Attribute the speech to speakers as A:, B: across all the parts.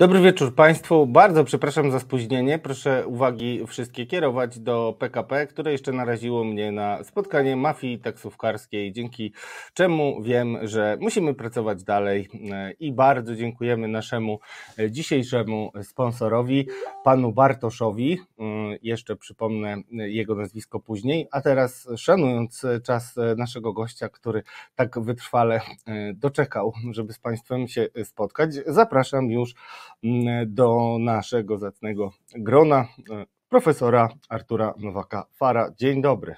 A: Dobry wieczór Państwu. Bardzo przepraszam za spóźnienie. Proszę uwagi wszystkie kierować do PKP, które jeszcze naraziło mnie na spotkanie mafii taksówkarskiej, dzięki czemu wiem, że musimy pracować dalej i bardzo dziękujemy naszemu dzisiejszemu sponsorowi, panu Bartoszowi. Jeszcze przypomnę jego nazwisko później, a teraz szanując czas naszego gościa, który tak wytrwale doczekał, żeby z Państwem się spotkać, zapraszam już do naszego zacnego grona e, profesora Artura Nowaka-Fara. Dzień dobry.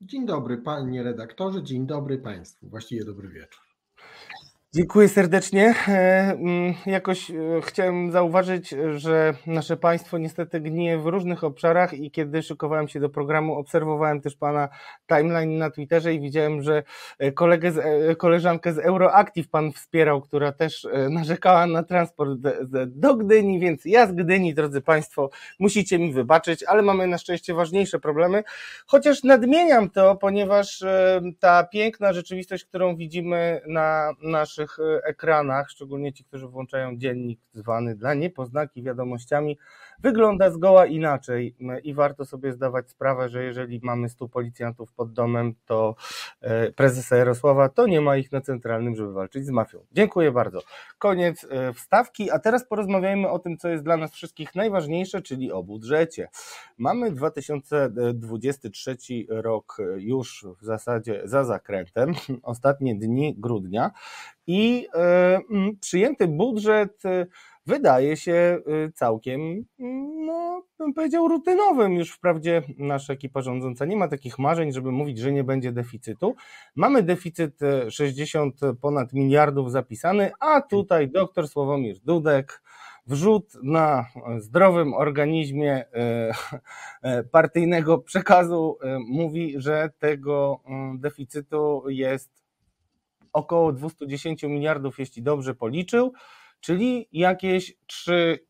B: Dzień dobry panie redaktorze, dzień dobry państwu, właściwie dobry wieczór.
A: Dziękuję serdecznie. E, mm, jakoś e, chciałem zauważyć, że nasze państwo niestety gnije w różnych obszarach i kiedy szykowałem się do programu, obserwowałem też pana timeline na Twitterze i widziałem, że e, kolegę z, koleżankę z Euroactive pan wspierał, która też narzekała na transport do Gdyni, więc ja z Gdyni, drodzy państwo, musicie mi wybaczyć, ale mamy na szczęście ważniejsze problemy, chociaż nadmieniam to, ponieważ ta piękna rzeczywistość, którą widzimy na naszym naszych e, ekranach, szczególnie ci, którzy włączają dziennik zwany dla niepoznaki wiadomościami, wygląda zgoła inaczej i warto sobie zdawać sprawę, że jeżeli mamy stu policjantów pod domem, to e, prezesa Jarosława, to nie ma ich na centralnym, żeby walczyć z mafią. Dziękuję bardzo. Koniec e, wstawki, a teraz porozmawiajmy o tym, co jest dla nas wszystkich najważniejsze, czyli o budżecie. Mamy 2023 rok już w zasadzie za zakrętem, ostatnie dni grudnia i e, przyjęty budżet wydaje się y, całkiem, mm, no, bym powiedział, rutynowym. Już wprawdzie nasza ekipa rządząca nie ma takich marzeń, żeby mówić, że nie będzie deficytu. Mamy deficyt 60 y, ponad miliardów zapisany, a tutaj doktor Sławomir Dudek wrzut na zdrowym organizmie y, partyjnego przekazu mówi, że tego deficytu jest około 210 miliardów, jeśli dobrze policzył czyli jakieś 3,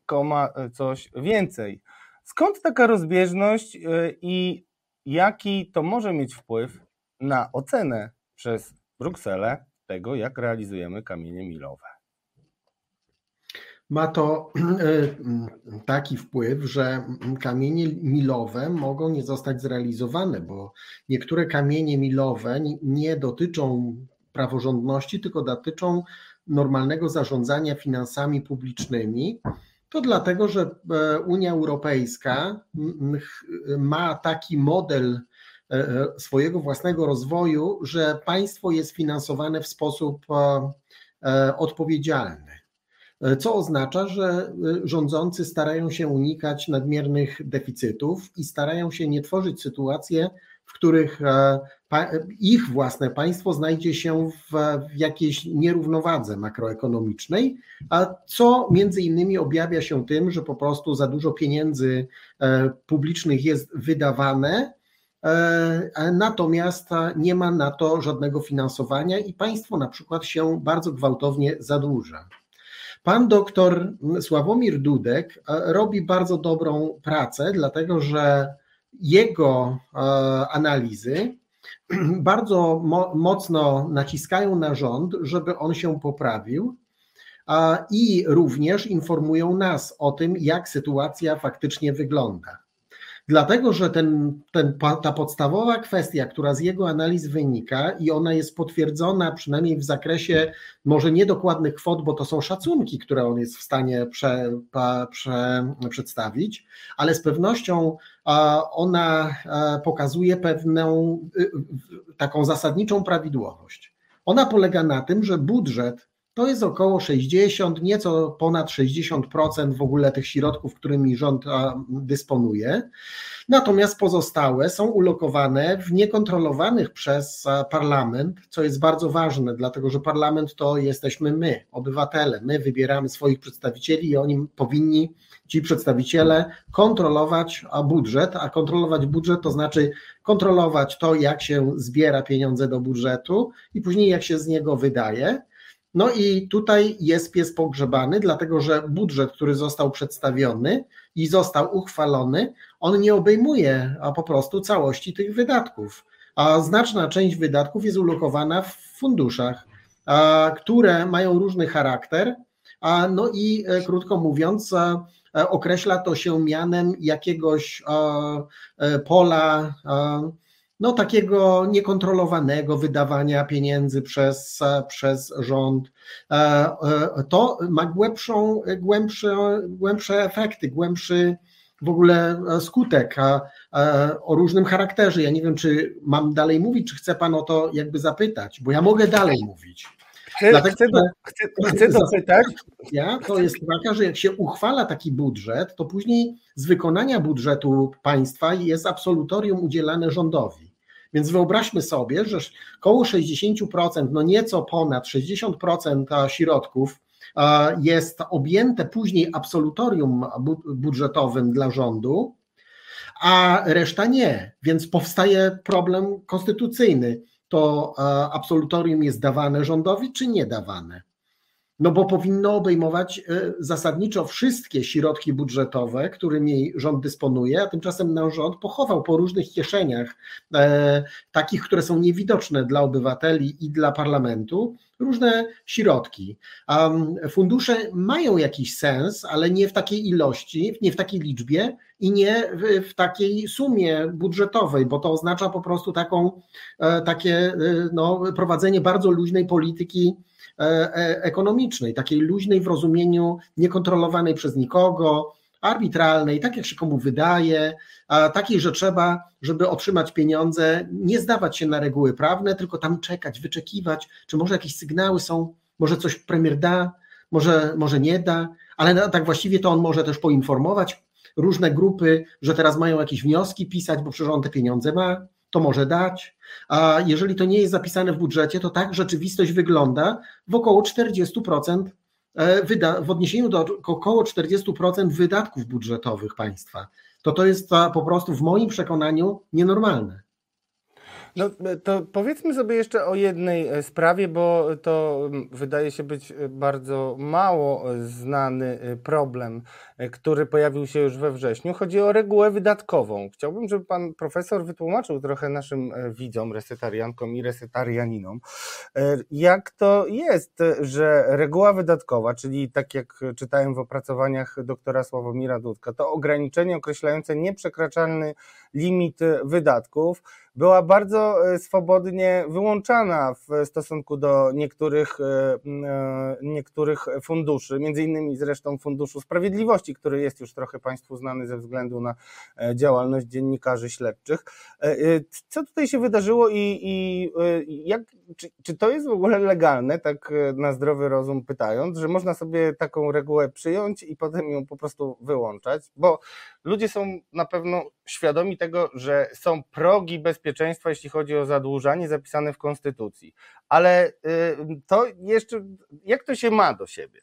A: coś więcej. Skąd taka rozbieżność y, i jaki to może mieć wpływ na ocenę przez Brukselę tego, jak realizujemy kamienie milowe?
B: Ma to y, taki wpływ, że kamienie milowe mogą nie zostać zrealizowane, bo niektóre kamienie milowe nie dotyczą praworządności, tylko dotyczą normalnego zarządzania finansami publicznymi, to dlatego, że e, Unia Europejska ma taki model e, e, swojego własnego rozwoju, że państwo jest finansowane w sposób odpowiedzialny. Co oznacza, że rządzący starają się unikać nadmiernych deficytów i starają się nie tworzyć sytuacji, w których ich własne państwo znajdzie się w, w jakiejś nierównowadze makroekonomicznej, a co między innymi objawia się tym, że po prostu za dużo pieniędzy e, publicznych jest wydawane, e, natomiast nie ma na to żadnego finansowania i państwo na przykład się bardzo gwałtownie zadłuża. Pan doktor Sławomir Dudek e, robi bardzo dobrą pracę, dlatego że jego analizy bardzo mo mocno naciskają na rząd, żeby on się poprawił i również informują nas o tym, jak sytuacja faktycznie wygląda. Dlatego, że ten, ten, ta podstawowa kwestia, która z jego analiz wynika i ona jest potwierdzona przynajmniej w zakresie może niedokładnych kwot, bo to są szacunki, które on jest w stanie prze, prze, przedstawić, ale z pewnością ona pokazuje pewną y, taką zasadniczą prawidłowość. Ona polega na tym, że budżet to jest około 60, nieco ponad 60% w ogóle tych środków, którymi rząd dysponuje. Natomiast pozostałe są ulokowane w niekontrolowanych przez parlament, co jest bardzo ważne, dlatego że parlament to jesteśmy my, obywatele. My wybieramy swoich przedstawicieli i oni powinni, ci przedstawiciele, kontrolować budżet, a kontrolować budżet to znaczy kontrolować to, jak się zbiera pieniądze do budżetu i później jak się z niego wydaje. No i tutaj jest pies pogrzebany, dlatego że budżet, który został przedstawiony i został uchwalony, on nie obejmuje a po prostu całości tych wydatków. A znaczna część wydatków jest ulokowana w funduszach, które mają różny charakter, no i krótko mówiąc, określa to się mianem jakiegoś pola no, takiego niekontrolowanego wydawania pieniędzy przez, przez rząd. To ma głębszą, głębsze, głębsze efekty, głębszy w ogóle skutek o różnym charakterze. Ja nie wiem, czy mam dalej mówić, czy chce Pan o to jakby zapytać, bo ja mogę dalej mówić.
A: Chcę, Dlatego, chcę, do, chcę, chcę dopytać.
B: Ja, to jest taka, że jak się uchwala taki budżet, to później z wykonania budżetu państwa jest absolutorium udzielane rządowi. Więc wyobraźmy sobie, że około 60%, no nieco ponad 60% środków jest objęte później absolutorium budżetowym dla rządu, a reszta nie. Więc powstaje problem konstytucyjny. To absolutorium jest dawane rządowi, czy nie dawane? No bo powinno obejmować e, zasadniczo wszystkie środki budżetowe, którymi rząd dysponuje, a tymczasem nasz rząd pochował po różnych kieszeniach, e, takich, które są niewidoczne dla obywateli i dla parlamentu, różne środki. Fundusze mają jakiś sens, ale nie w takiej ilości, nie w takiej liczbie i nie w, w takiej sumie budżetowej, bo to oznacza po prostu taką, e, takie no, prowadzenie bardzo luźnej polityki E, e, ekonomicznej, takiej luźnej w rozumieniu, niekontrolowanej przez nikogo, arbitralnej, tak jak się komu wydaje, a takiej, że trzeba, żeby otrzymać pieniądze, nie zdawać się na reguły prawne, tylko tam czekać, wyczekiwać, czy może jakieś sygnały są, może coś premier da, może, może nie da, ale tak właściwie to on może też poinformować różne grupy, że teraz mają jakieś wnioski pisać, bo przecież on te pieniądze ma, to może dać, a jeżeli to nie jest zapisane w budżecie, to tak rzeczywistość wygląda w około 40% e, wyda- w odniesieniu do około 40% wydatków budżetowych państwa. To to jest po prostu w moim przekonaniu nienormalne.
A: No to powiedzmy sobie jeszcze o jednej e, sprawie, bo to wydaje się być e, bardzo mało e, znany problem, który pojawił się już we wrześniu. Chodzi o regułę wydatkową. Chciałbym, żeby pan profesor wytłumaczył trochę naszym widzom, resetariankom i resetarianinom, jak to jest, że reguła wydatkowa, czyli tak jak czytałem w opracowaniach doktora Sławomira Dudka, to ograniczenie określające nieprzekraczalny limit wydatków, była bardzo e, swobodnie wyłączana w stosunku do niektórych, e, e, niektórych funduszy, między innymi zresztą Funduszu Sprawiedliwości, który jest już trochę Państwu znany ze względu na działalność dziennikarzy śledczych. Co tutaj się wydarzyło i, i jak, czy, czy to jest w ogóle legalne, tak na zdrowy rozum pytając, że można sobie taką regułę przyjąć i potem ją po prostu wyłączać, bo ludzie są na pewno świadomi tego, że są progi bezpieczeństwa, jeśli chodzi o zadłużanie zapisane w Konstytucji. Ale y, to jeszcze, jak to się ma do siebie?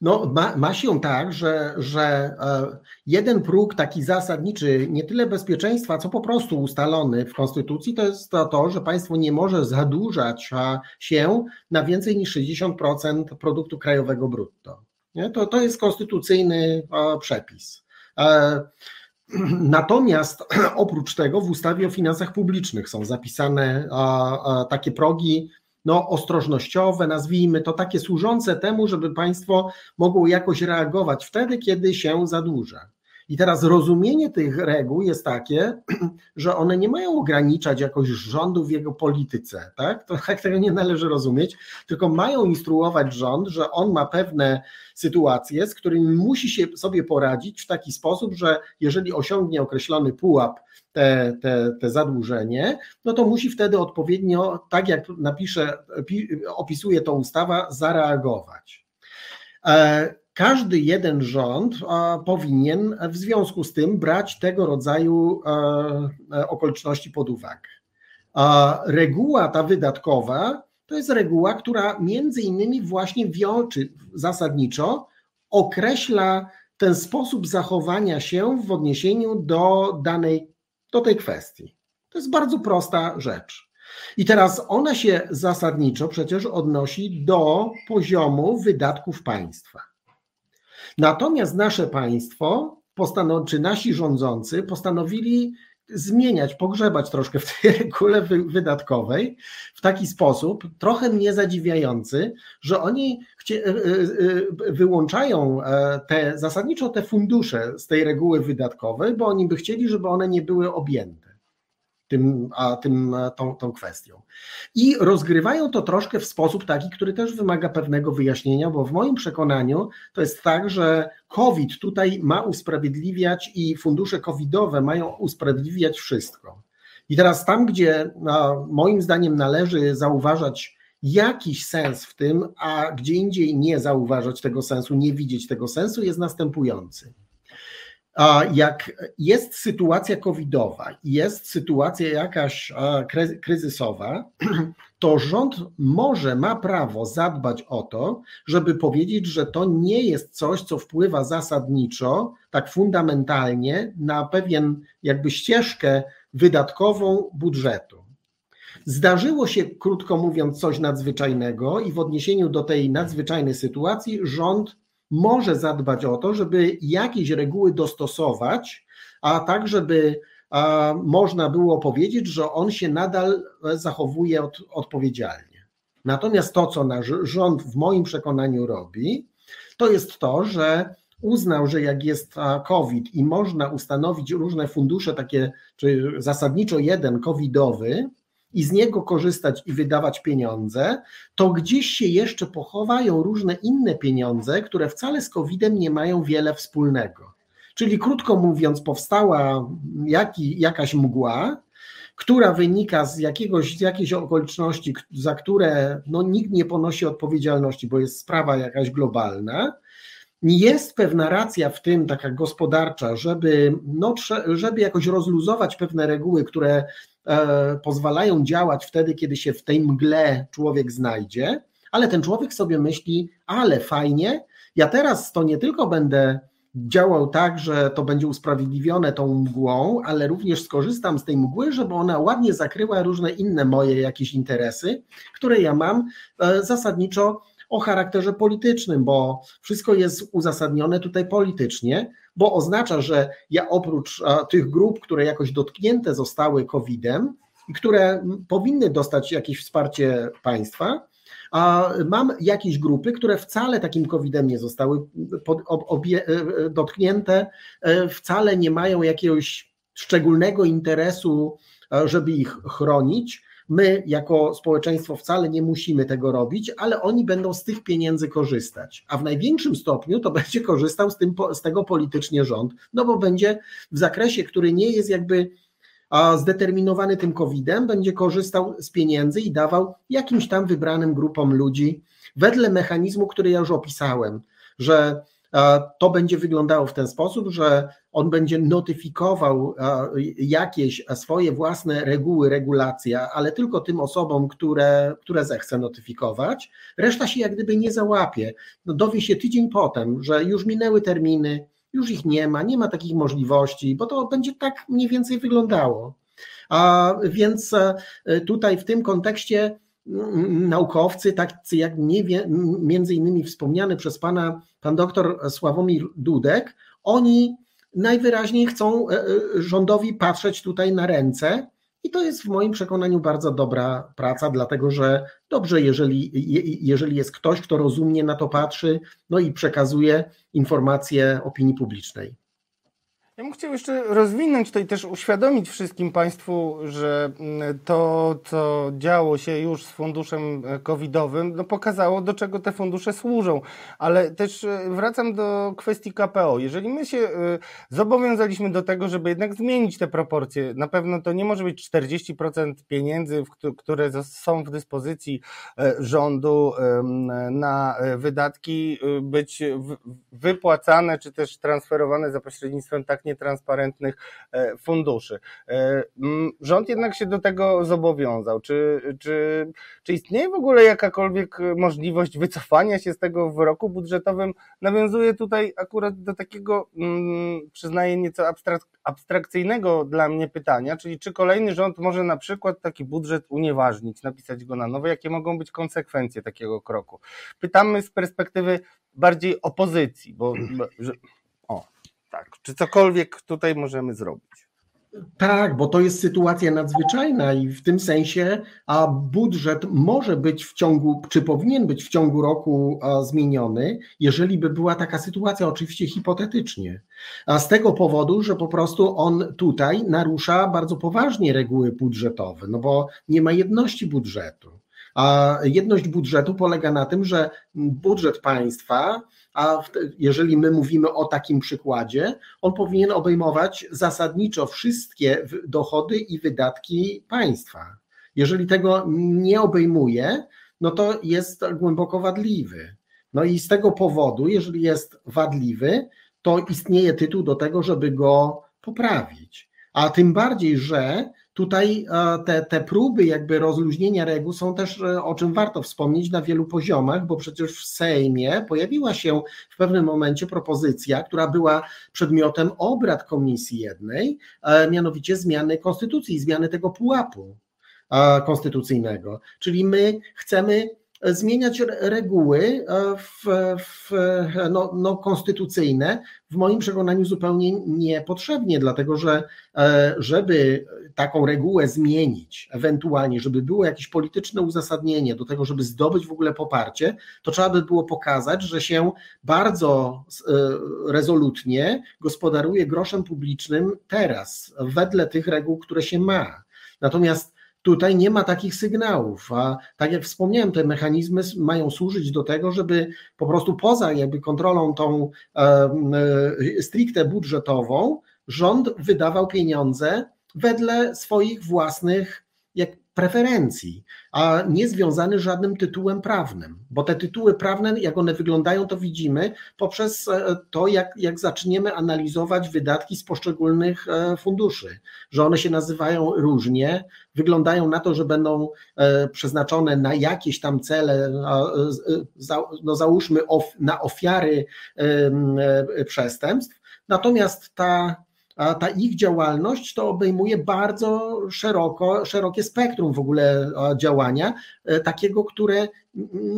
B: No, ma, ma się tak, że, że e, jeden próg taki zasadniczy, nie tyle bezpieczeństwa, co po prostu ustalony w Konstytucji, to jest to, to że państwo nie może zadłużać się na więcej niż 60% produktu krajowego brutto. Nie? To, to jest konstytucyjny przepis. Natomiast oprócz tego w ustawie o finansach publicznych są zapisane takie progi no, ostrożnościowe, nazwijmy to takie służące temu, żeby państwo mogło jakoś reagować wtedy, kiedy się zadłuża. I teraz rozumienie tych reguł jest takie, że one nie mają ograniczać jakoś rządu w jego polityce, tak? To tak tego nie należy rozumieć, tylko mają instruować rząd, że on ma pewne sytuacje, z którymi musi się sobie poradzić w taki sposób, że jeżeli osiągnie określony pułap te, te, te zadłużenie, no to musi wtedy odpowiednio, tak jak napisze, opisuje to ustawa, zareagować. E, każdy jeden rząd powinien w związku z tym brać tego rodzaju e, e, okoliczności pod uwagę. Reguła ta wydatkowa to jest reguła, która między innymi właśnie wiączy zasadniczo określa ten sposób zachowania się w odniesieniu do danej, do tej kwestii. To jest bardzo prosta rzecz. I teraz ona się zasadniczo przecież odnosi do poziomu wydatków państwa. Natomiast nasze państwo, czy nasi rządzący postanowili zmieniać, pogrzebać troszkę w tej regule wydatkowej w taki sposób, trochę mnie zadziwiający, że oni e, e, wyłączają te, zasadniczo te fundusze z tej reguły wydatkowej, bo oni by chcieli, żeby one nie były objęte tym, a tym, tą, tą kwestią. I rozgrywają to troszkę w sposób taki, który też wymaga pewnego wyjaśnienia, bo w moim przekonaniu to jest tak, że COVID tutaj ma usprawiedliwiać i fundusze covidowe mają usprawiedliwiać wszystko. I teraz tam, gdzie moim zdaniem należy zauważać jakiś sens w tym, a gdzie indziej nie zauważać tego sensu, nie widzieć tego sensu, jest następujący jak jest sytuacja covidowa jest sytuacja jakaś kryzysowa, to rząd może, ma prawo zadbać o to, żeby powiedzieć, że to nie jest coś, co wpływa zasadniczo, tak fundamentalnie na pewien jakby ścieżkę wydatkową budżetu. Zdarzyło się, krótko mówiąc, coś nadzwyczajnego, i w odniesieniu do tej nadzwyczajnej sytuacji rząd może zadbać o to, żeby jakieś reguły dostosować, a tak, żeby można było powiedzieć, że on się nadal zachowuje od, odpowiedzialnie. Natomiast to, co nasz rząd w moim przekonaniu robi, to jest to, że uznał, że jak jest COVID i można ustanowić różne fundusze, takie, czy zasadniczo jeden covidowy, i z niego korzystać i wydawać pieniądze, to gdzieś się jeszcze pochowają różne inne pieniądze, które wcale z COVID-em nie mają wiele wspólnego. Czyli krótko mówiąc, powstała jaki, jakaś mgła, która wynika z, jakiegoś, z jakiejś okoliczności, za które no, nikt nie ponosi odpowiedzialności, bo jest sprawa jakaś globalna. Jest pewna racja w tym, taka gospodarcza, żeby, no, żeby jakoś rozluzować pewne reguły, które pozwalają działać wtedy, kiedy się w tej mgle człowiek znajdzie, ale ten człowiek sobie myśli, ale fajnie, ja teraz to nie tylko będę działał tak, że to będzie usprawiedliwione tą mgłą, ale również skorzystam z tej mgły, żeby ona ładnie zakryła różne inne moje jakieś interesy, które ja mam e, zasadniczo o charakterze politycznym, bo wszystko jest uzasadnione tutaj politycznie, bo oznacza, że ja oprócz tych grup, które jakoś dotknięte zostały COVID-em i które powinny dostać jakieś wsparcie państwa, a mam jakieś grupy, które wcale takim COVID-em nie zostały obie, e, e, dotknięte, e, wcale nie mają jakiegoś szczególnego interesu, żeby ich chronić. My, jako społeczeństwo, wcale nie musimy tego robić, ale oni będą z tych pieniędzy korzystać. A w największym stopniu to będzie korzystał z, tym, z tego politycznie rząd, no bo będzie w zakresie, który nie jest jakby zdeterminowany tym COVID-em, będzie korzystał z pieniędzy i dawał jakimś tam wybranym grupom ludzi wedle mechanizmu, który ja już opisałem, że to będzie wyglądało w ten sposób, że on będzie notyfikował jakieś swoje własne reguły, regulacje, ale tylko tym osobom, które, które zechce notyfikować. Reszta się jak gdyby nie załapie. No, dowie się tydzień potem, że już minęły terminy, już ich nie ma, nie ma takich możliwości, bo to będzie tak mniej więcej wyglądało. A więc e, tutaj w tym kontekście naukowcy, tacy jak między innymi wspomniany przez pana pan doktor Sławomir Dudek, oni najwyraźniej chcą e, e, rządowi patrzeć tutaj na ręce. I to jest w moim przekonaniu bardzo dobra praca, dlatego że dobrze, jeżeli, jeżeli jest ktoś, kto rozumnie na to patrzy, no i przekazuje informacje opinii publicznej.
A: Ja bym chciał jeszcze rozwinąć i też uświadomić wszystkim Państwu, że mm, to, co działo się już z funduszem e, covidowym, no pokazało, do czego te fundusze służą. Ale też e, wracam do kwestii KPO. Jeżeli my się e, zobowiązaliśmy do tego, żeby jednak zmienić te proporcje, na pewno to nie może być 40% pieniędzy, które są w dyspozycji rządu na wydatki, być wypłacane czy też transferowane za pośrednictwem tak nietransparentnych e, funduszy. E, rząd jednak się do tego zobowiązał. Czy, czy, czy istnieje w ogóle jakakolwiek możliwość wycofania się z tego w roku budżetowym? Nawiązuje tutaj akurat do takiego, przyznaję, nieco abstrakcyjnego dla mnie pytania, czyli czy kolejny rząd może na przykład taki budżet unieważnić, napisać go na nowo? Jakie mogą być konsekwencje takiego kroku? Pytamy z perspektywy bardziej opozycji, bo, o. Czy cokolwiek tutaj możemy zrobić?
B: Tak, bo to jest sytuacja nadzwyczajna i w tym sensie a budżet może być w ciągu, czy powinien być w ciągu roku zmieniony, jeżeli by była taka sytuacja, oczywiście hipotetycznie. A z tego powodu, że po prostu on tutaj narusza bardzo poważnie reguły budżetowe, no bo nie ma jedności budżetu. A jedność budżetu polega na tym, że budżet państwa a jeżeli my mówimy o takim przykładzie, on powinien obejmować zasadniczo wszystkie dochody i wydatki państwa. Jeżeli tego nie obejmuje, no to jest głęboko wadliwy. No i z tego powodu, jeżeli jest wadliwy, to istnieje tytuł do tego, żeby go poprawić. A tym bardziej, że Tutaj e, te, te próby jakby rozluźnienia reguł są też, e, o czym warto wspomnieć, na wielu poziomach, bo przecież w Sejmie pojawiła się w pewnym momencie propozycja, która była przedmiotem obrad komisji jednej, e, mianowicie zmiany konstytucji, zmiany tego pułapu konstytucyjnego. Czyli my chcemy zmieniać reguły w, w, no, no, konstytucyjne, w moim przekonaniu zupełnie niepotrzebnie, dlatego że żeby taką regułę zmienić, ewentualnie, żeby było jakieś polityczne uzasadnienie do tego, żeby zdobyć w ogóle poparcie, to trzeba by było pokazać, że się bardzo e, rezolutnie gospodaruje groszem publicznym teraz, wedle tych reguł, które się ma. Natomiast Tutaj nie ma takich sygnałów, a tak jak wspomniałem, te mechanizmy mają służyć do tego, żeby po prostu poza jakby kontrolą tą e, stricte budżetową, rząd wydawał pieniądze wedle swoich własnych jak preferencji, a nie związany żadnym tytułem prawnym, bo te tytuły prawne, jak one wyglądają, to widzimy poprzez e, to, jak, jak zaczniemy analizować wydatki z poszczególnych e, funduszy, że one się nazywają różnie, wyglądają na to, że będą e, przeznaczone na jakieś tam cele, no załóżmy na ofiary przestępstw, natomiast ta ta ich działalność to obejmuje bardzo szeroko, szerokie spektrum w ogóle działania, e, takiego, które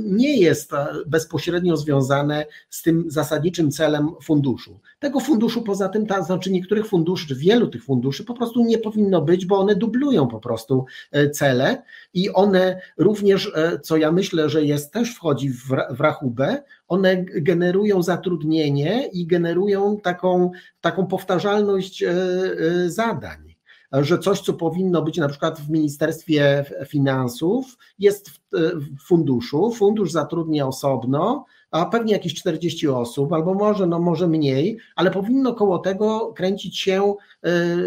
B: nie jest e, bezpośrednio związane z tym zasadniczym celem funduszu. Tego funduszu poza tym, to znaczy niektórych funduszy, wielu tych funduszy po prostu nie powinno być, bo one dublują po prostu e, cele i one również, co ja myślę, że jest też wchodzi w rachubę, one generują zatrudnienie i generują taką, taką powtarzalność e, e, zadań. Że coś, co powinno być na przykład w Ministerstwie Finansów, jest w funduszu. Fundusz zatrudnia osobno, a pewnie jakieś 40 osób, albo może, no może mniej, ale powinno koło tego kręcić się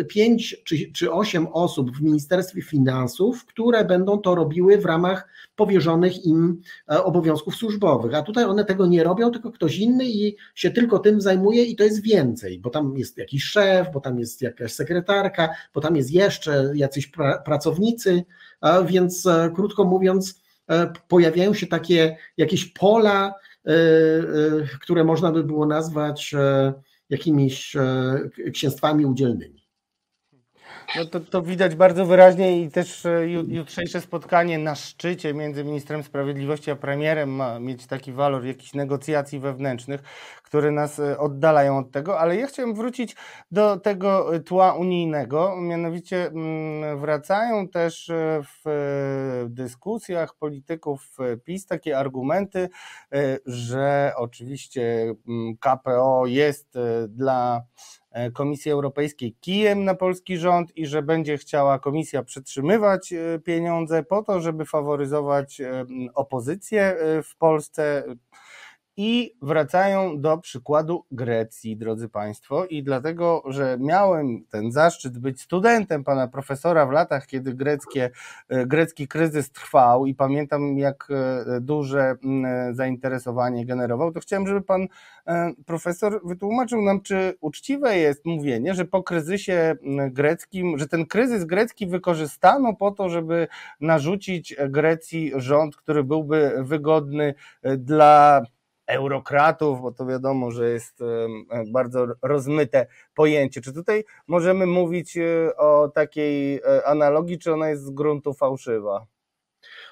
B: 5 e, czy, czy 8 osób w Ministerstwie Finansów, które będą to robiły w ramach powierzonych im e, obowiązków służbowych. A tutaj one tego nie robią, tylko ktoś inny i się tylko tym zajmuje i to jest więcej, bo tam jest jakiś szef, bo tam jest jakaś sekretarka, bo tam jest jeszcze jacyś pra pracownicy, więc e, krótko mówiąc, pojawiają się takie jakieś pola, E, e, które można by było nazwać e, jakimiś księstwami udzielnymi.
A: No to, to widać bardzo wyraźnie i też jutrzejsze spotkanie na szczycie między ministrem sprawiedliwości a premierem ma mieć taki walor jakichś negocjacji wewnętrznych, które nas e, oddalają od tego, ale ja chciałem wrócić do tego e, tła unijnego, mianowicie mm, wracają też e, w dyskusjach polityków PiS takie argumenty, że oczywiście mm, KPO jest dla Komisji Europejskiej kijem na polski rząd i że będzie chciała komisja przytrzymywać pieniądze po to, żeby faworyzować opozycję w Polsce i wracają do przykładu Grecji, drodzy Państwo, i dlatego, że miałem ten zaszczyt być studentem pana profesora w latach, kiedy greckie, e, grecki kryzys trwał i pamiętam, jak e, duże zainteresowanie generował, to chciałem, żeby pan e, profesor wytłumaczył nam, czy uczciwe jest mówienie, że po kryzysie greckim, że ten kryzys grecki wykorzystano po to, żeby narzucić Grecji rząd, który byłby wygodny dla eurokratów, bo to wiadomo, że jest bardzo rozmyte pojęcie. Czy tutaj możemy mówić e, o takiej e, analogii, czy ona jest z gruntu fałszywa?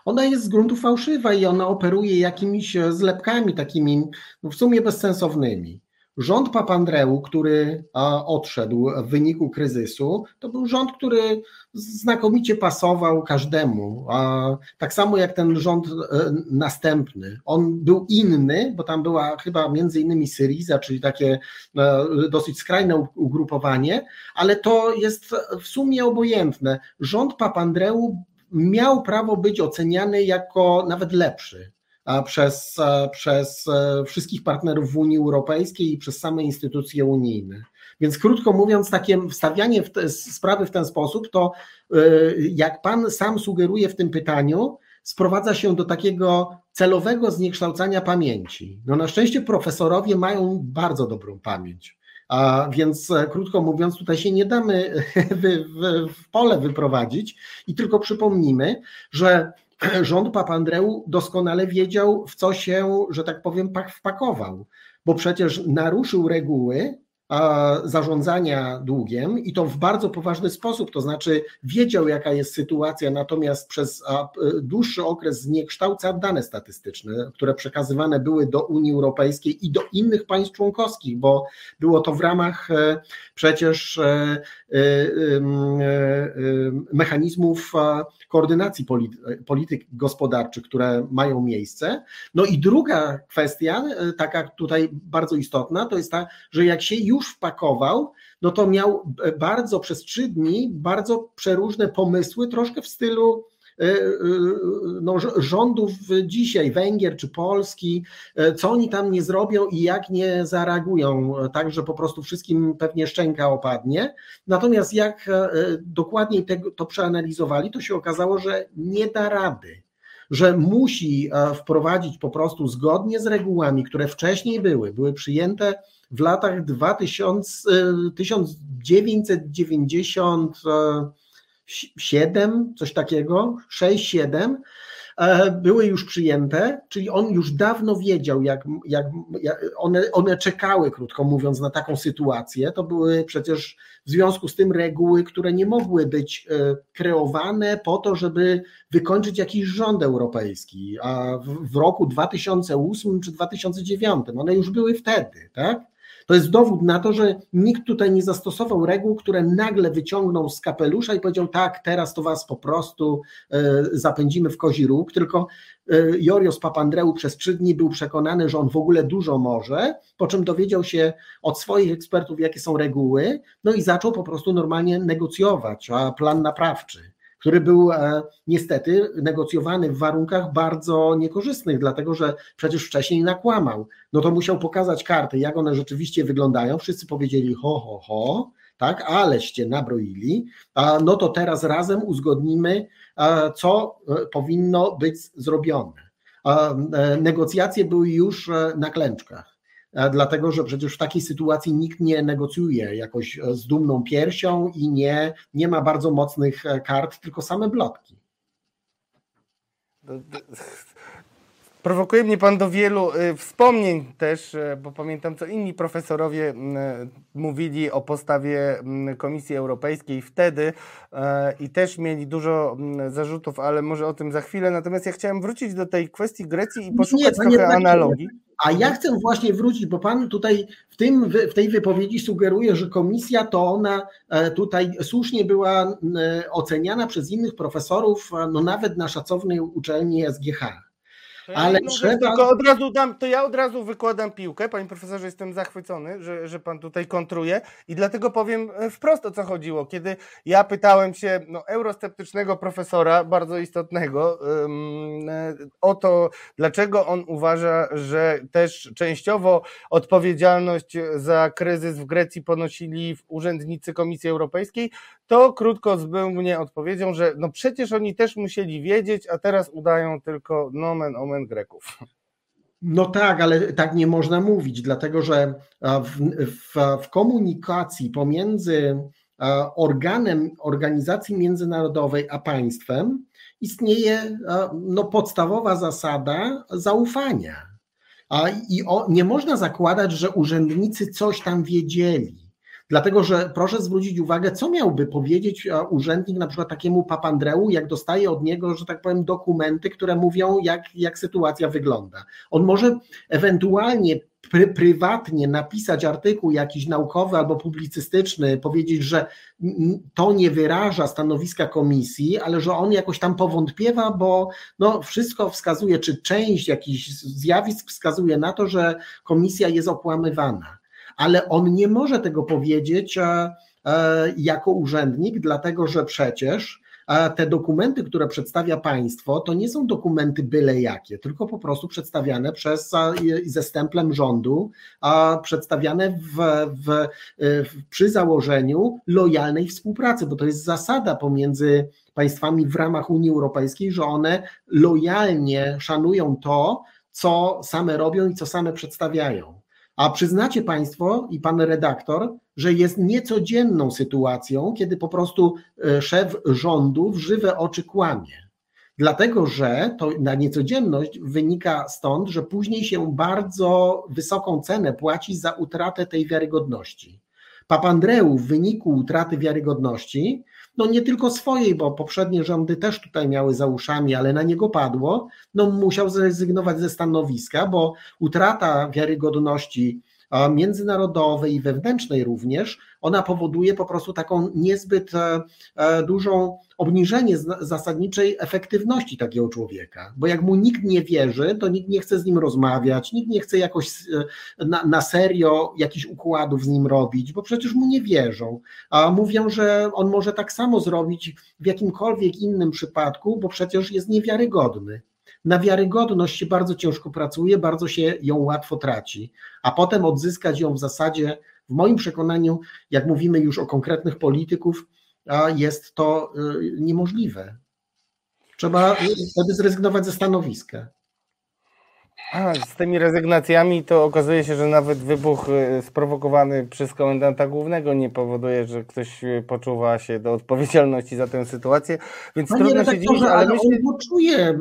B: Ona jest z gruntu fałszywa i ona operuje jakimiś e, zlepkami takimi no w sumie bezsensownymi. Rząd Papandreou, który odszedł w wyniku kryzysu, to był rząd, który znakomicie pasował każdemu. Tak samo jak ten rząd e, następny. On był inny, bo tam była chyba między innymi Syriza, czyli takie e, dosyć skrajne ugrupowanie, ale to jest w sumie obojętne. Rząd Papandreou miał prawo być oceniany jako nawet lepszy przez, przez e, wszystkich partnerów w Unii Europejskiej i przez same instytucje unijne. Więc krótko mówiąc, takie wstawianie w te, sprawy w ten sposób, to e, jak pan sam sugeruje w tym pytaniu, sprowadza się do takiego celowego zniekształcania pamięci. No na szczęście profesorowie mają bardzo dobrą pamięć. A więc e, krótko mówiąc, tutaj się nie damy w, w, w pole wyprowadzić i tylko przypomnimy, że rząd Papandreou doskonale wiedział, w co się, że tak powiem, wpakował, bo przecież naruszył reguły zarządzania długiem i to w bardzo poważny sposób, to znaczy wiedział jaka jest sytuacja, natomiast przez dłuższy okres zniekształca dane statystyczne, które przekazywane były do Unii Europejskiej i do innych państw członkowskich, bo było to w ramach e, przecież e, e, mechanizmów koordynacji polityk gospodarczych, które mają miejsce. No i druga kwestia, taka tutaj bardzo istotna, to jest ta, że jak się już już wpakował, no to miał bardzo przez trzy dni bardzo przeróżne pomysły, troszkę w stylu e, e, no, rządów dzisiaj, Węgier czy Polski, e, co oni tam nie zrobią i jak nie zareagują, tak że po prostu wszystkim pewnie szczęka opadnie. Natomiast jak dokładniej tego, to przeanalizowali, to się okazało, że nie da rady że musi wprowadzić po prostu zgodnie z regułami, które wcześniej były, były przyjęte w latach 2000, 1997, coś takiego, 6-7, e, były już przyjęte, czyli on już dawno wiedział, jak, jak, one, one czekały, krótko mówiąc, na taką sytuację. To były przecież w związku z tym reguły, które nie mogły być e, kreowane po to, żeby wykończyć jakiś rząd europejski, a w roku 2008 czy 2009 one już były wtedy, tak? To jest dowód na to, że nikt tutaj nie zastosował reguł, które nagle wyciągnął z kapelusza i powiedział: Tak, teraz to was po prostu e, zapędzimy w kozi róg, tylko e, Jorios Papandreou przez trzy dni był przekonany, że on w ogóle dużo może, po czym dowiedział się od swoich ekspertów, jakie są reguły, no i zaczął po prostu normalnie negocjować plan naprawczy który był e, niestety negocjowany w warunkach bardzo niekorzystnych, dlatego że przecież wcześniej nakłamał. No to musiał pokazać karty, jak one rzeczywiście wyglądają. Wszyscy powiedzieli ho, ho, ho, tak, aleście nabroili, no to teraz razem uzgodnimy, co e, powinno być zrobione. E, negocjacje były już na klęczkach dlatego że przecież w takiej sytuacji nikt nie negocjuje jakoś e, z dumną piersią i nie, nie ma bardzo mocnych e, kart, tylko same blotki.
A: Prowokuje mnie Pan do wielu y, wspomnień też, y, bo pamiętam, co inni profesorowie y, mówili o postawie Komisji Europejskiej wtedy i też mieli dużo zarzutów, ale może o tym za chwilę. Natomiast ja chciałem wrócić do tej kwestii Grecji i poszukać nie, trochę analogii.
B: A ja chcę właśnie wrócić, bo Pan tutaj w, tym, w tej wypowiedzi sugeruje, że komisja to ona e, tutaj słusznie była oceniana przez innych profesorów, no nawet na szacownej uczelni SGH.
A: Ale no, trzeba... Tylko od razu dam, to ja od razu wykładam piłkę. Panie profesorze, jestem zachwycony, że, że pan tutaj kontruje i dlatego powiem e, wprost o co chodziło. Kiedy ja pytałem się no, eurosceptycznego profesora, bardzo istotnego, um, o to, dlaczego on uważa, że też częściowo odpowiedzialność za kryzys w Grecji ponosili urzędnicy Komisji Europejskiej, to krótko zbył mnie odpowiedzią, że no przecież oni też musieli wiedzieć, a teraz udają tylko nomen omen Greków.
B: No tak, ale tak nie można mówić, dlatego że w, w, w komunikacji pomiędzy organem organizacji międzynarodowej a państwem istnieje no, podstawowa zasada zaufania. I o, nie można zakładać, że urzędnicy coś tam wiedzieli. Dlatego, że proszę zwrócić uwagę, co miałby powiedzieć urzędnik na przykład takiemu Papandreou, jak dostaje od niego, że tak powiem, dokumenty, które mówią, jak, jak sytuacja wygląda. On może ewentualnie pry, prywatnie napisać artykuł jakiś naukowy albo publicystyczny, powiedzieć, że to nie wyraża stanowiska komisji, ale że on jakoś tam powątpiewa, bo no, wszystko wskazuje, czy część jakichś zjawisk wskazuje na to, że komisja jest okłamywana. Ale on nie może tego powiedzieć e, e, jako urzędnik, dlatego że przecież a te dokumenty, które przedstawia państwo, to nie są dokumenty byle jakie, tylko po prostu przedstawiane przez, ze stemplem rządu, a przedstawiane w, w, w, przy założeniu lojalnej współpracy, bo to jest zasada pomiędzy państwami w ramach Unii Europejskiej, że one lojalnie szanują to, co same robią i co same przedstawiają. A przyznacie Państwo i Pan redaktor, że jest niecodzienną sytuacją, kiedy po prostu e, szef rządu w żywe oczy kłamie. Dlatego, że to na niecodzienność wynika stąd, że później się bardzo wysoką cenę płaci za utratę tej wiarygodności. Papandreou w wyniku utraty wiarygodności, no nie tylko swojej, bo poprzednie rządy też tutaj miały za uszami, ale na niego padło, no musiał zrezygnować ze stanowiska, bo utrata wiarygodności międzynarodowej i wewnętrznej również, ona powoduje po prostu taką niezbyt e, e, dużą obniżenie zasadniczej efektywności takiego człowieka, bo jak mu nikt nie wierzy, to nikt nie chce z nim rozmawiać, nikt nie chce jakoś e, na, na serio jakichś układów z nim robić, bo przecież mu nie wierzą, a mówią, że on może tak samo zrobić w jakimkolwiek innym przypadku, bo przecież jest niewiarygodny na wiarygodność się bardzo ciężko pracuje, bardzo się ją łatwo traci, a potem odzyskać ją w zasadzie, w moim przekonaniu, jak mówimy już o konkretnych polityków, jest to y, niemożliwe. Trzeba wtedy zrezygnować ze stanowiska.
A: A, z tymi rezygnacjami to okazuje się, że nawet wybuch y, sprowokowany przez komendanta głównego nie powoduje, że ktoś y, poczuwa się do odpowiedzialności za tę sytuację, więc Panie trudno się dziwić,
B: ale, ale myślę... on poczuje e, e,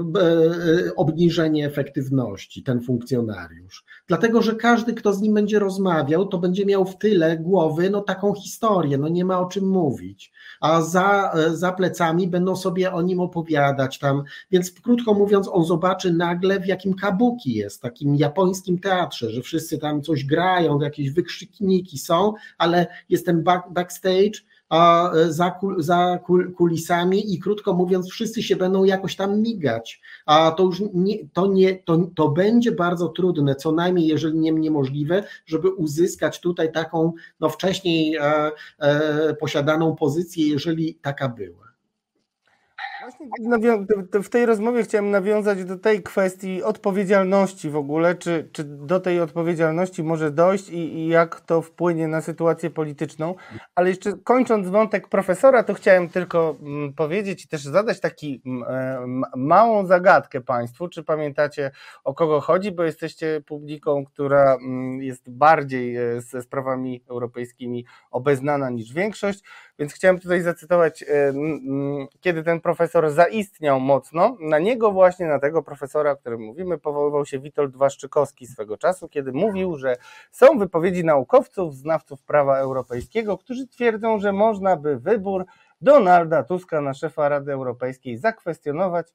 B: obniżenie efektywności, ten funkcjonariusz. Dlatego, że każdy, kto z nim będzie rozmawiał, to będzie miał w tyle głowy no, taką historię, no nie ma o czym mówić. A za, e, za plecami będą sobie o nim opowiadać tam, więc krótko mówiąc, on zobaczy nagle w jakim kabuki jest, takim japońskim teatrze, że wszyscy tam coś grają, jakieś wykrzykniki są, ale jest ten back, backstage, a e, za, za kulisami i krótko mówiąc, wszyscy się będą jakoś tam migać. A to już nie, to, nie, to, to będzie bardzo trudne, co najmniej, jeżeli nie niemożliwe, żeby uzyskać tutaj taką no, wcześniej e, e, posiadaną pozycję, jeżeli taka była.
A: W tej rozmowie chciałem nawiązać do tej kwestii odpowiedzialności w ogóle, czy, czy do tej odpowiedzialności może dojść i, i, jak to wpłynie na sytuację polityczną. Ale jeszcze kończąc wątek profesora, to chciałem tylko mm, powiedzieć i też zadać taki mm, e, małą zagadkę Państwu, czy pamiętacie o kogo chodzi, bo jesteście publiką, która mm, jest bardziej e, ze sprawami europejskimi obeznana niż większość. Więc chciałem tutaj zacytować, e, kiedy ten profesor zaistniał mocno, na niego właśnie, na tego profesora, o którym mówimy, powoływał się Witold Waszczykowski swego czasu, kiedy mówił, że są wypowiedzi naukowców, znawców prawa europejskiego, którzy twierdzą, że można by wybór Donalda Tuska na szefa Rady Europejskiej zakwestionować,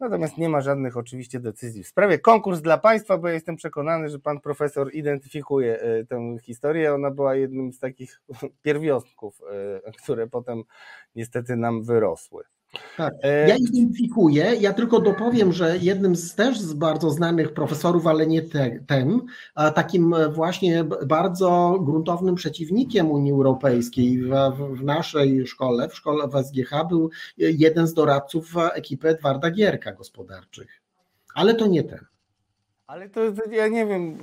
A: Natomiast nie ma żadnych oczywiście decyzji w sprawie. Konkurs dla Państwa, bo ja jestem przekonany, że Pan Profesor identyfikuje e, tę historię. Ona była jednym z takich pierwiostków, e, które potem niestety nam wyrosły.
B: Tak. E, ja identyfikuję, ja tylko dopowiem, że jednym z też z bardzo znanych profesorów, ale nie te, tem, takim właśnie bardzo gruntownym przeciwnikiem Unii Europejskiej w, w, naszej szkole, w szkole w SGH był jeden z doradców ekipy Edwarda Gierka gospodarczych. Ale to nie ten.
A: Ale to, ja nie wiem,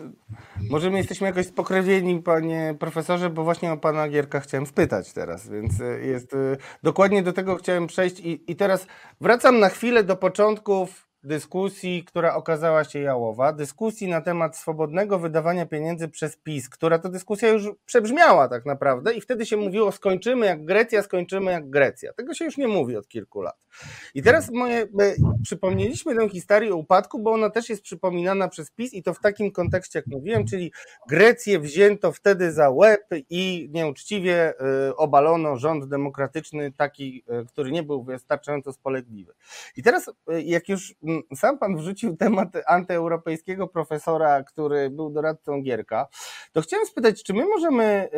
A: może my jesteśmy jakoś spokrewnieni, panie profesorze, bo właśnie o pana Gierka chciałem spytać teraz, więc jest, dokładnie do tego chciałem przejść i, i teraz wracam na chwilę do początków dyskusji, która okazała się jałowa, dyskusji na temat swobodnego wydawania pieniędzy przez PiS, która to dyskusja już przebrzmiała tak naprawdę i wtedy się mówiło skończymy jak Grecja, skończymy jak Grecja. Tego się już nie mówi od kilku lat. I teraz moje, przypomnieliśmy tę historię upadku, bo ona też jest przypominana przez PiS i to w takim kontekście, jak mówiłem, czyli Grecję wzięto wtedy za łeb i nieuczciwie y, obalono rząd demokratyczny, taki, y, który nie był wystarczająco spolegliwy. I teraz, y, jak już sam pan wrzucił temat antyeuropejskiego profesora, który był doradcą Gierka, to chciałem spytać, czy my możemy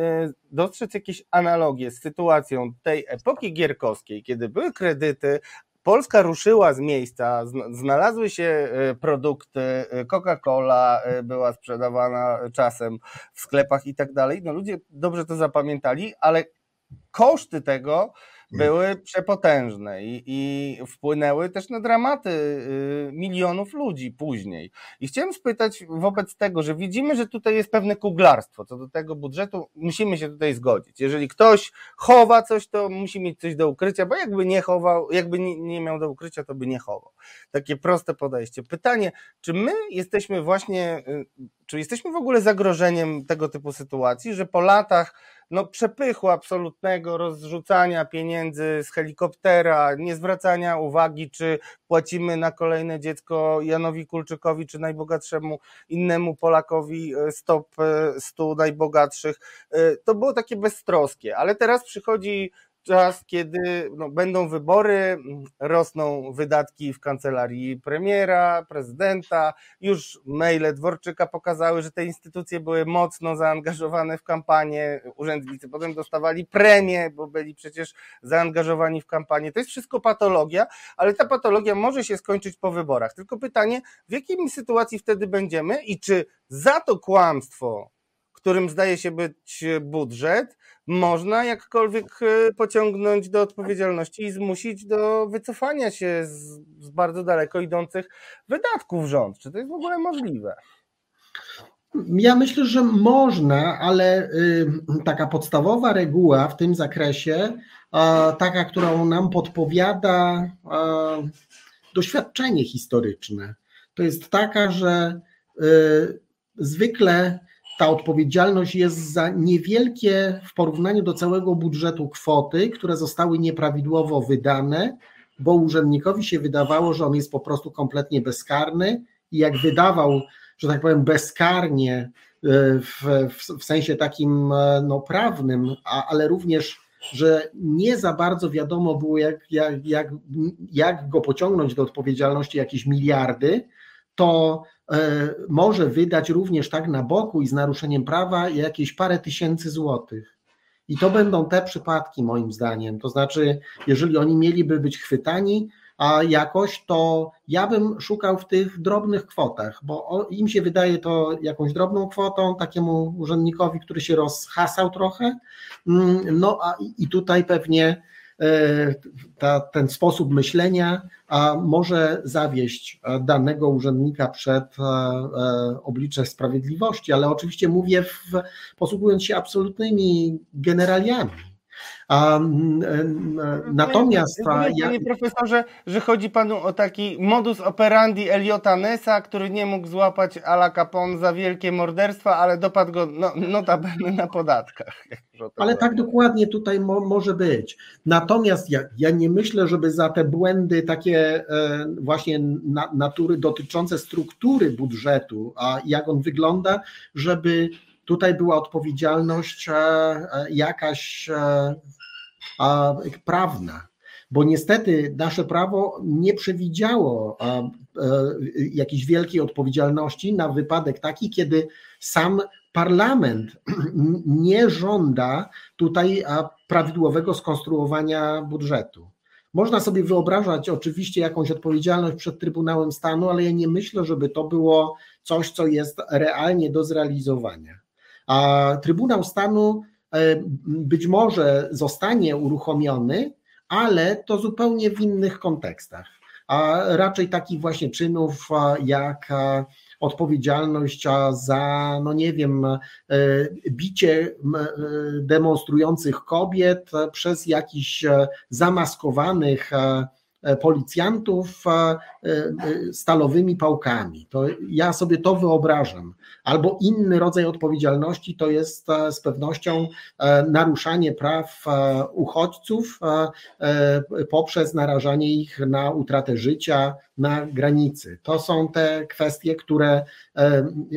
A: dostrzec jakieś analogie z sytuacją tej epoki gierkowskiej, kiedy były kredyty, Polska ruszyła z miejsca, znalazły się e, produkty, e, Coca-Cola e, była sprzedawana czasem w sklepach i tak dalej. No ludzie dobrze to zapamiętali, ale koszty tego były przepotężne i, i wpłynęły też na dramaty y, milionów ludzi później. I chciałem spytać wobec tego, że widzimy, że tutaj jest pewne kuglarstwo co do tego budżetu, musimy się tutaj zgodzić. Jeżeli ktoś chowa coś, to musi mieć coś do ukrycia, bo jakby nie chował, jakby nie, nie miał do ukrycia, to by nie chował. Takie proste podejście. Pytanie, czy my jesteśmy właśnie, y, czy jesteśmy w ogóle zagrożeniem tego typu sytuacji, że po latach no, przepychu absolutnego rozrzucania pieniędzy z helikoptera, nie zwracania uwagi, czy płacimy na kolejne dziecko Janowi Kulczykowi, czy najbogatszemu innemu Polakowi e, stop 100 e, najbogatszych. E, to było takie beztroskie, ale teraz przychodzi czas, kiedy no, będą wybory, rosną wydatki w kancelarii premiera, prezydenta. Już maile Dworczyka pokazały, że te instytucje były mocno zaangażowane w kampanię. Urzędnicy potem dostawali premię, bo byli przecież zaangażowani w kampanię. To jest wszystko patologia, ale ta patologia może się skończyć po wyborach. Tylko pytanie, w jakiej sytuacji wtedy będziemy i czy za to kłamstwo, którym zdaje się być budżet, można jakkolwiek e, pociągnąć do odpowiedzialności i zmusić do wycofania się z, z bardzo daleko idących wydatków rząd. Czy to jest w ogóle możliwe?
B: Ja myślę, że można, ale y, taka podstawowa reguła w tym zakresie, taka, którą nam podpowiada doświadczenie historyczne, to jest taka, że y, zwykle ta odpowiedzialność jest za niewielkie w porównaniu do całego budżetu kwoty, które zostały nieprawidłowo wydane, bo urzędnikowi się wydawało, że on jest po prostu kompletnie bezkarny i jak wydawał, że tak powiem, bezkarnie e, w, w, w sensie takim e, no, prawnym, a, ale również, że nie za bardzo wiadomo było, jak, jak, jak, jak go pociągnąć do odpowiedzialności jakieś miliardy, to E, może wydać również tak na boku i z naruszeniem prawa jakieś parę tysięcy złotych. I to będą te przypadki, moim zdaniem. To znaczy, jeżeli oni mieliby być chwytani, a jakoś, to ja bym szukał w tych drobnych kwotach, bo im się wydaje to jakąś drobną kwotą, takiemu urzędnikowi, który się rozhasał trochę. Mm, no a i tutaj pewnie ta, ten sposób myślenia a może zawieść danego urzędnika przed e, e, oblicze sprawiedliwości, ale oczywiście mówię w, posługując się absolutnymi generaliami.
A: Um, natomiast. Panie, ja... panie profesorze, że chodzi panu o taki modus operandi Eliota Nessa, który nie mógł złapać Ala Capone za wielkie morderstwa, ale dopadł go no, notabene na podatkach.
B: Ale tak dokładnie tutaj mo, może być. Natomiast ja, ja nie myślę, żeby za te błędy takie e, właśnie na, natury dotyczące struktury budżetu, a jak on wygląda, żeby tutaj była odpowiedzialność e, e, jakaś e, prawna, bo niestety nasze prawo nie przewidziało jakiejś wielkiej odpowiedzialności na wypadek taki, kiedy sam parlament nie żąda tutaj prawidłowego skonstruowania budżetu. Można sobie wyobrażać oczywiście jakąś odpowiedzialność przed Trybunałem Stanu, ale ja nie myślę, żeby to było coś, co jest realnie do zrealizowania. A Trybunał Stanu e, być może zostanie uruchomiony, ale to zupełnie w innych kontekstach. A raczej takich właśnie czynów jak odpowiedzialność za, no nie wiem, e, bicie e, demonstrujących kobiet przez jakichś zamaskowanych policjantów stalowymi pałkami. To ja sobie to wyobrażam. Albo inny rodzaj odpowiedzialności to jest z pewnością naruszanie praw uchodźców poprzez narażanie ich na utratę życia na granicy. To są te kwestie, które,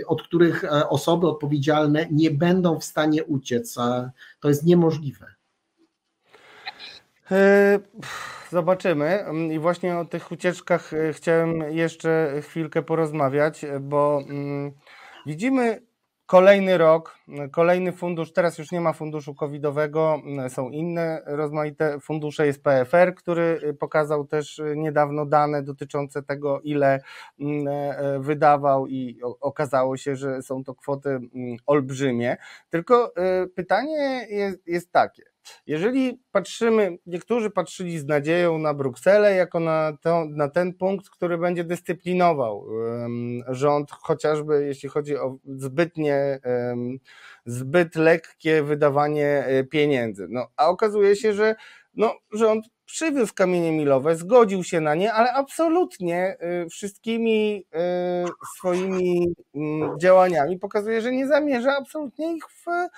B: od których osoby odpowiedzialne nie będą w stanie uciec. To jest niemożliwe.
A: E, zobaczymy. I właśnie o tych ucieczkach e, chciałem jeszcze chwilkę porozmawiać, bo mm, widzimy kolejny rok, kolejny fundusz. Teraz już nie ma funduszu covidowego, są inne rozmaite fundusze. Jest PFR, który pokazał też niedawno dane dotyczące tego, ile mm, e, wydawał, i okazało się, że są to kwoty mm, olbrzymie. Tylko pytanie jest, jest takie jeżeli patrzymy, niektórzy patrzyli z nadzieją na Brukselę jako na, to, na ten punkt, który będzie dyscyplinował um, rząd, chociażby jeśli chodzi o zbytnie, um, zbyt lekkie wydawanie e, pieniędzy. No, a okazuje się, że no, rząd przywiózł kamienie milowe, zgodził się na nie, ale absolutnie y, wszystkimi y, swoimi mm, działaniami pokazuje, że nie zamierza absolutnie ich y,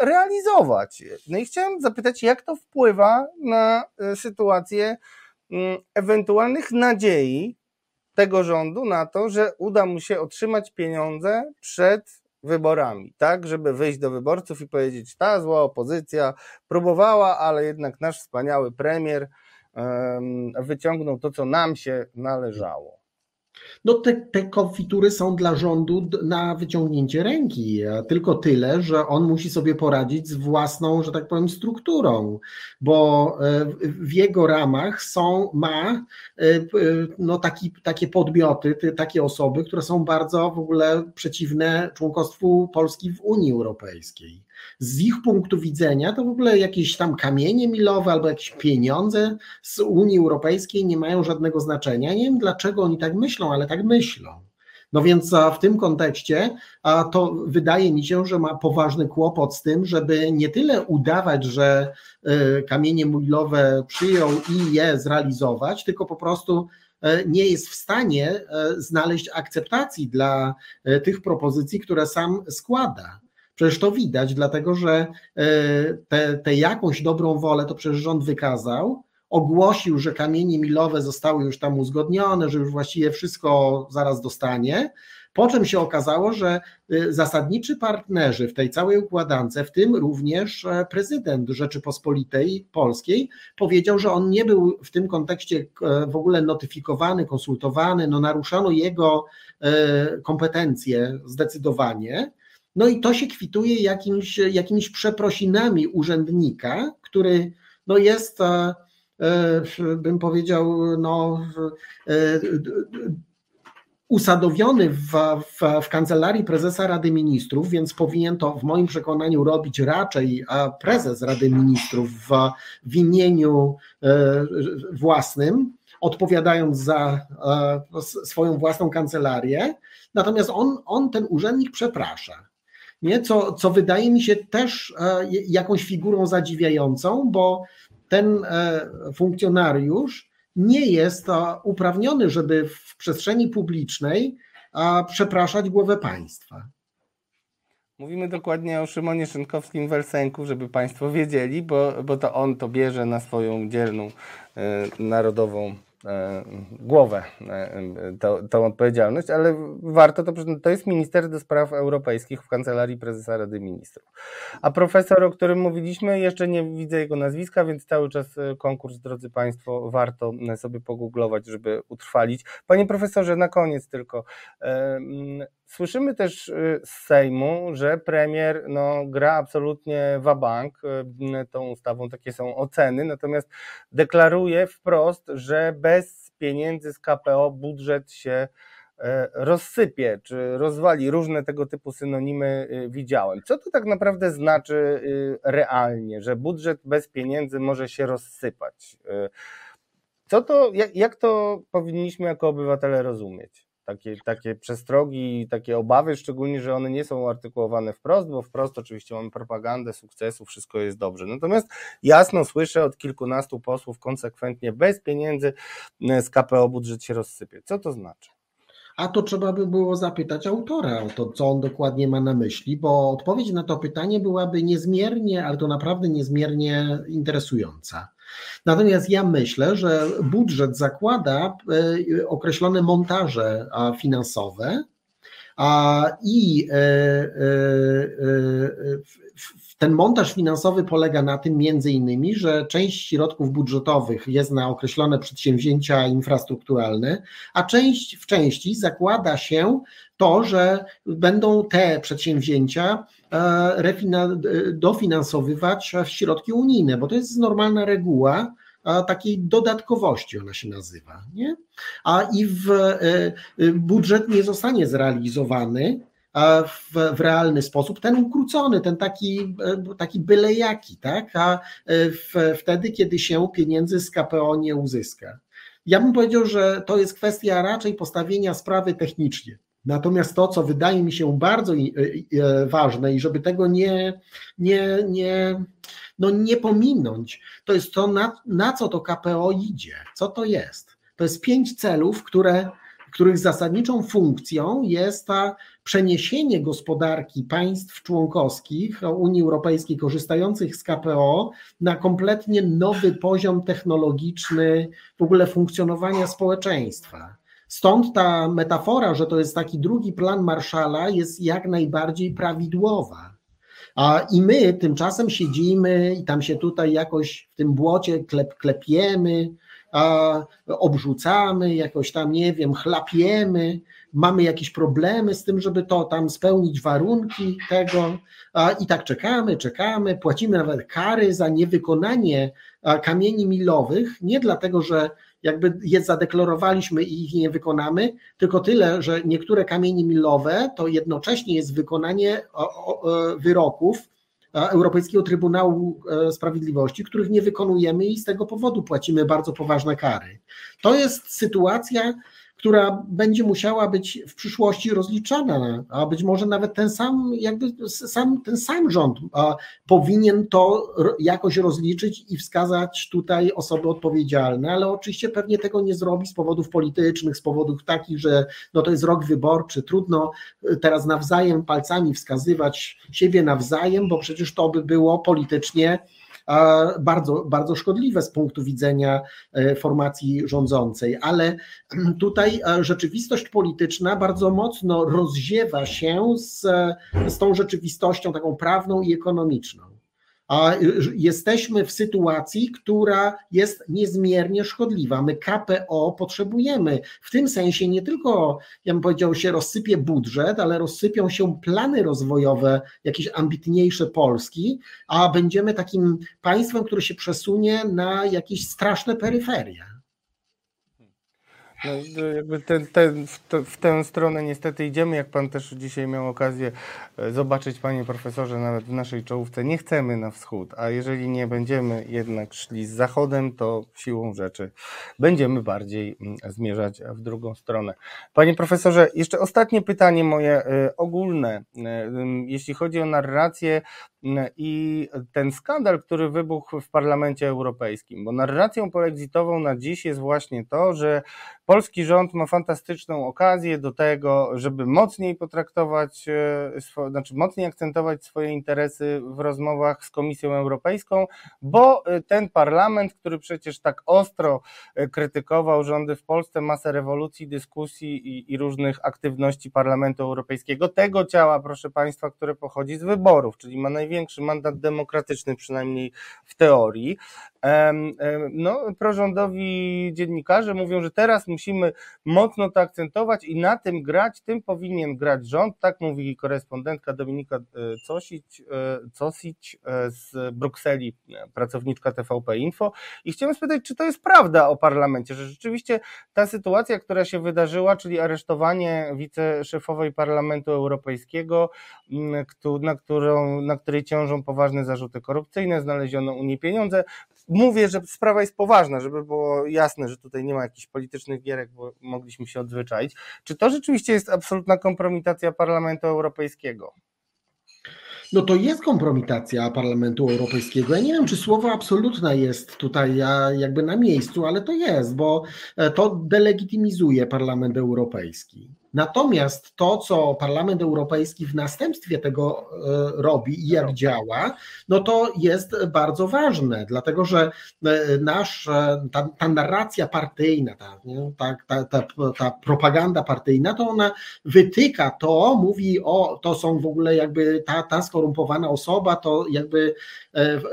A: realizować. No i chciałem zapytać, jak to wpływa na sytuację mm, ewentualnych nadziei tego rządu na to, że uda mu się otrzymać pieniądze przed wyborami, tak, żeby wyjść do wyborców i powiedzieć, ta zła opozycja próbowała, ale jednak nasz wspaniały premier wyciągnął to, co nam się należało.
B: No te, te konfitury są dla rządu na wyciągnięcie ręki, tylko tyle, że on musi sobie poradzić z własną, że tak powiem, strukturą, bo e, w jego ramach są, ma e, no taki, takie podmioty, takie osoby, które są bardzo w ogóle przeciwne członkostwu Polski w Unii Europejskiej z ich punktu widzenia to w ogóle jakieś tam kamienie milowe albo jakieś pieniądze z Unii Europejskiej nie mają żadnego znaczenia. Nie wiem dlaczego oni tak myślą, ale tak myślą. No więc w tym kontekście to wydaje mi się, że ma poważny kłopot z tym, żeby nie tyle udawać, że e, kamienie milowe przyjął i je zrealizować, tylko po prostu e, nie jest w stanie e, znaleźć akceptacji dla tych propozycji, które sam składa. Przecież to widać, dlatego że tę te, jakąś dobrą wolę to przecież rząd wykazał, ogłosił, że kamienie milowe zostały już tam uzgodnione, że już właściwie wszystko zaraz dostanie. Po czym się okazało, że y, zasadniczy partnerzy w tej całej układance, w tym również e, prezydent Rzeczypospolitej Polskiej, powiedział, że on nie był w tym kontekście e, w ogóle notyfikowany, konsultowany, no naruszono jego e, kompetencje zdecydowanie. No i to się kwituje jakimś, jakimiś przeprosinami urzędnika, który no jest, e, e, bym powiedział, no, e, usadowiony w, w, w, kancelarii prezesa Rady Ministrów, więc powinien to w moim przekonaniu robić raczej prezes Rady Ministrów w, w imieniu własnym, odpowiadając za swoją własną kancelarię. Natomiast on, on ten urzędnik przeprasza nie? Co, co wydaje mi się też e, jakąś figurą zadziwiającą, bo ten e, funkcjonariusz nie jest uprawniony, żeby w przestrzeni publicznej przepraszać głowę państwa.
A: Mówimy dokładnie o Szymonie Szynkowskim Wersenku, żeby Państwo wiedzieli, bo, bo to on to bierze na swoją dzielną e, narodową głowę e, tą, tą odpowiedzialność, ale warto to to jest minister do spraw europejskich w Kancelarii Prezesa Rady Ministrów. A profesor, o którym mówiliśmy, jeszcze nie widzę jego nazwiska, więc cały czas e, konkurs, drodzy Państwo, warto sobie pogooglować, żeby utrwalić. Panie profesorze, na koniec tylko. Słyszymy też z Sejmu, że premier no, gra absolutnie wabank tą ustawą, takie są oceny, natomiast deklaruje wprost, że bez pieniędzy z KPO budżet się e, rozsypie, czy rozwali. Różne tego typu synonimy widziałem. Co to tak naprawdę znaczy realnie, że budżet bez pieniędzy może się rozsypać? Co to, jak, jak to powinniśmy jako obywatele rozumieć? Takie, takie przestrogi, takie obawy, szczególnie, że one nie są artykułowane wprost, bo wprost oczywiście mamy propagandę sukcesu, wszystko jest dobrze. Natomiast jasno słyszę od kilkunastu posłów konsekwentnie, bez pieniędzy z KPO budżet się rozsypie. Co to znaczy?
B: A to trzeba by było zapytać autora o to, co on dokładnie ma na myśli, bo odpowiedź na to pytanie byłaby niezmiernie, ale to naprawdę niezmiernie interesująca. Natomiast ja myślę, że budżet zakłada e, określone montaże finansowe i e, e, ten montaż finansowy polega na tym między innymi, że część środków budżetowych jest na określone przedsięwzięcia infrastrukturalne, a część w części zakłada się to, że będą te przedsięwzięcia e, dofinansowywać środki unijne, bo to jest normalna reguła takiej dodatkowości ona się nazywa. Nie? A i w, e, budżet nie zostanie zrealizowany w, w realny sposób, ten ukrócony, ten taki, e, taki byle jaki, tak? a e, w, wtedy, kiedy się pieniędzy z KPO nie uzyska. Ja bym powiedział, że to jest kwestia raczej postawienia sprawy technicznie. Natomiast to, co wydaje mi się bardzo e, ważne i żeby tego nie, nie, nie, no nie pominąć, to jest to, na, na co to KPO idzie, co to jest. To jest pięć celów, które których zasadniczą funkcją jest ta przeniesienie gospodarki państw członkowskich Unii Europejskiej korzystających z KPO na kompletnie nowy poziom technologiczny w ogóle funkcjonowania społeczeństwa. Stąd ta metafora, że to jest taki drugi plan Marszala, jest jak najbardziej prawidłowa. A i my tymczasem siedzimy i tam się tutaj jakoś w tym błocie klep, klepiemy, obrzucamy, jakoś tam, nie wiem, chlapiemy, mamy jakieś problemy z tym, żeby to tam spełnić warunki tego. I tak czekamy, czekamy, płacimy nawet kary za niewykonanie kamieni milowych, nie dlatego, że jakby je zadeklarowaliśmy i ich nie wykonamy, tylko tyle, że niektóre kamienie milowe to jednocześnie jest wykonanie wyroków, Europejskiego Trybunału e, Sprawiedliwości, których nie wykonujemy i z tego powodu płacimy bardzo poważne kary. To jest sytuacja, która będzie musiała być w przyszłości rozliczana, a być może nawet ten sam, jakby sam, ten sam rząd powinien to jakoś rozliczyć i wskazać tutaj osoby odpowiedzialne, ale oczywiście pewnie tego nie zrobi z powodów politycznych, z powodów takich, że no to jest rok wyborczy, trudno teraz nawzajem palcami wskazywać siebie nawzajem, bo przecież to by było politycznie bardzo, bardzo szkodliwe z punktu widzenia e, formacji rządzącej, ale tutaj e, rzeczywistość polityczna bardzo mocno rozziewa się z, z tą rzeczywistością taką prawną i ekonomiczną a jesteśmy w sytuacji, która jest niezmiernie szkodliwa. My KPO potrzebujemy. W tym sensie nie tylko, ja bym powiedział, się rozsypie budżet, ale rozsypią się plany rozwojowe, jakieś ambitniejsze Polski, a będziemy takim państwem, które się przesunie na jakieś straszne peryferie.
A: No, jakby ten, ten, w, w, tę stronę niestety idziemy, jak Pan też dzisiaj miał okazję e, zobaczyć, Panie Profesorze, nawet w naszej czołówce, nie chcemy na wschód, a jeżeli nie będziemy jednak szli z zachodem, to siłą rzeczy będziemy bardziej mm, zmierzać w drugą stronę. Panie Profesorze, jeszcze ostatnie pytanie moje e, ogólne, e, jeśli chodzi o narrację i ten skandal, który wybuchł w Parlamencie Europejskim, bo narracją poexitową na dziś jest właśnie to, że polski rząd ma fantastyczną okazję do tego, żeby mocniej potraktować, e, znaczy mocniej akcentować swoje interesy w rozmowach z Komisją Europejską, bo e, ten parlament, który przecież tak ostro e, krytykował rządy w Polsce, masę rewolucji, dyskusji i, i różnych aktywności Parlamentu Europejskiego, tego ciała, proszę Państwa, które pochodzi z wyborów, czyli ma największy mandat demokratyczny, przynajmniej w teorii. No, prorządowi dziennikarze mówią, że teraz musimy mocno to akcentować i na tym grać, tym powinien grać rząd, tak mówi korespondentka Dominika e, Cosić, e, Cosić e, z Brukseli, pracowniczka TVP Info. I chciałem spytać, czy to jest prawda o parlamencie, że rzeczywiście ta sytuacja, która się wydarzyła, czyli aresztowanie wiceszefowej Parlamentu Europejskiego, na, którą, na której ciążą poważne zarzuty korupcyjne, znaleziono u niej pieniądze, mówię, że sprawa jest poważna, żeby było jasne, że tutaj nie ma jakichś politycznych gierek, bo mogliśmy się odzwyczaić. Czy to rzeczywiście jest absolutna kompromitacja Parlamentu Europejskiego?
B: No to jest kompromitacja Parlamentu Europejskiego. Ja nie wiem, czy słowo absolutne jest tutaj jakby na miejscu, ale to jest, bo e, to delegitymizuje Parlament Europejski. Natomiast to, co Parlament Europejski w następstwie tego e, robi i jak działa, no to jest bardzo ważne, dlatego że e, nasz, e, ta, ta narracja partyjna, ta, ta, ta, ta, propaganda partyjna, to ona wytyka to, mówi o, to są w ogóle jakby ta, ta skorumpowana osoba, to jakby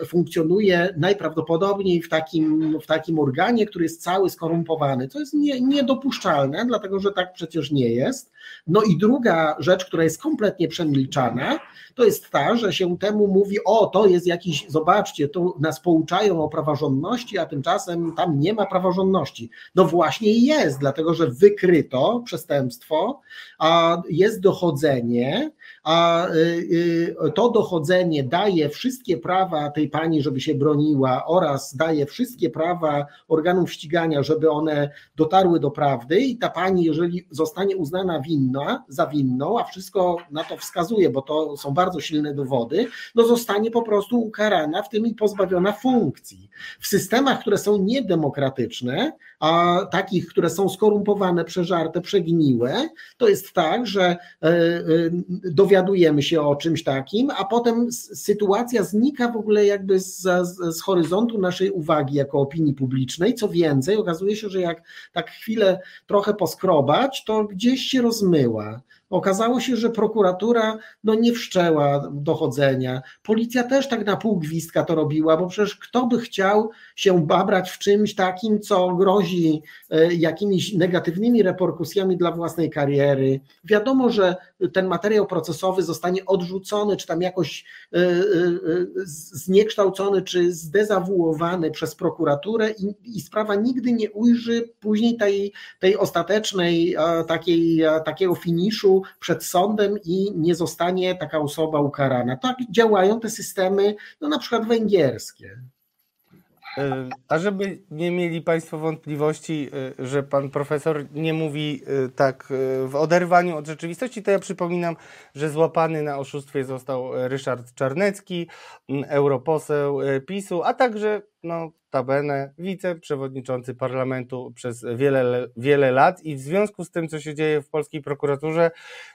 B: funkcjonuje najprawdopodobniej w takim, w takim organie, który jest cały skorumpowany. To jest nie, niedopuszczalne, dlatego że tak przecież nie jest jest. No i druga rzecz, która jest kompletnie przemilczana, to jest ta, że się temu mówi, o to jest jakiś, zobaczcie, tu nas pouczają o praworządności, a tymczasem tam nie ma praworządności. No właśnie jest, dlatego że wykryto przestępstwo, a jest dochodzenie, a y, y, to dochodzenie daje wszystkie prawa tej pani, żeby się broniła oraz daje wszystkie prawa organów ścigania, żeby one dotarły do prawdy i ta pani, jeżeli zostanie uznana winna, za winną, a wszystko na to wskazuje, bo to są bardzo silne dowody, no zostanie po prostu ukarana, w tym i pozbawiona funkcji. W systemach, które są niedemokratyczne, a takich, które są skorumpowane, przeżarte, przegniłe, to jest tak, że e, e, dowiadujemy się o czymś takim, a potem sytuacja znika w ogóle jakby z, z, z horyzontu naszej uwagi jako opinii publicznej. Co więcej, okazuje się, że jak tak chwilę trochę poskrobać, to gdzieś się rozmyła. Okazało się, że prokuratura no, nie wszczęła dochodzenia. Policja też tak na pół gwizdka to robiła, bo przecież kto by chciał się babrać w czymś takim, co grozi e, jakimiś negatywnymi reperkusjami dla własnej kariery. Wiadomo, że ten materiał procesowy zostanie odrzucony, czy tam jakoś e, e, zniekształcony, czy zdezawuowany przez prokuraturę i, i sprawa nigdy nie ujrzy później tej, tej ostatecznej takiej, takiego finiszu przed sądem i nie zostanie taka osoba ukarana. Tak działają te systemy, no na przykład węgierskie.
A: E, a żeby nie mieli Państwo wątpliwości, e, że pan profesor nie mówi e, tak w oderwaniu od rzeczywistości, to ja przypominam, że złapany na oszustwie został Ryszard Czarnecki, europoseł PiSu, a także no, Tabene, wiceprzewodniczący parlamentu przez wiele, wiele lat i w związku z tym, co się dzieje w polskiej prokuraturze,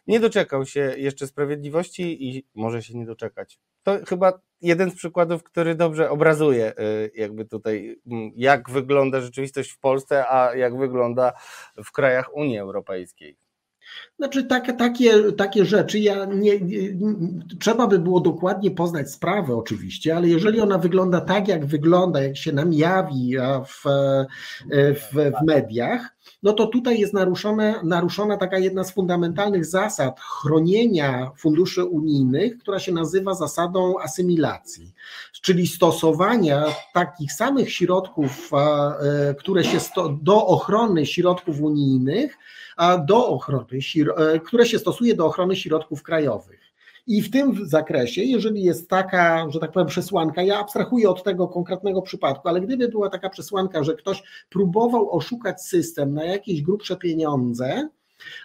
A: nie doczekał się jeszcze sprawiedliwości i może się nie doczekać. To chyba jeden z przykładów, który dobrze obrazuje y, jakby tutaj, mm, jak wygląda rzeczywistość w Polsce, a jak wygląda w krajach Unii Europejskiej.
B: Znaczy tak, takie, takie rzeczy, ja nie, nie, trzeba by było dokładnie poznać sprawę oczywiście, ale jeżeli ona wygląda tak, jak wygląda, jak się nam jawi w, w, w mediach, no to tutaj jest naruszone, naruszona taka jedna z fundamentalnych zasad chronienia funduszy unijnych, która się nazywa zasadą asymilacji, czyli stosowania takich samych środków, e, które się sto, do ochrony środków unijnych, a do ochrony, e, które się stosuje do ochrony środków krajowych. I w tym zakresie, jeżeli jest taka, że tak powiem, przesłanka, ja abstrahuję od tego konkretnego przypadku, ale gdyby była taka przesłanka, że ktoś próbował oszukać system na jakieś grubsze pieniądze,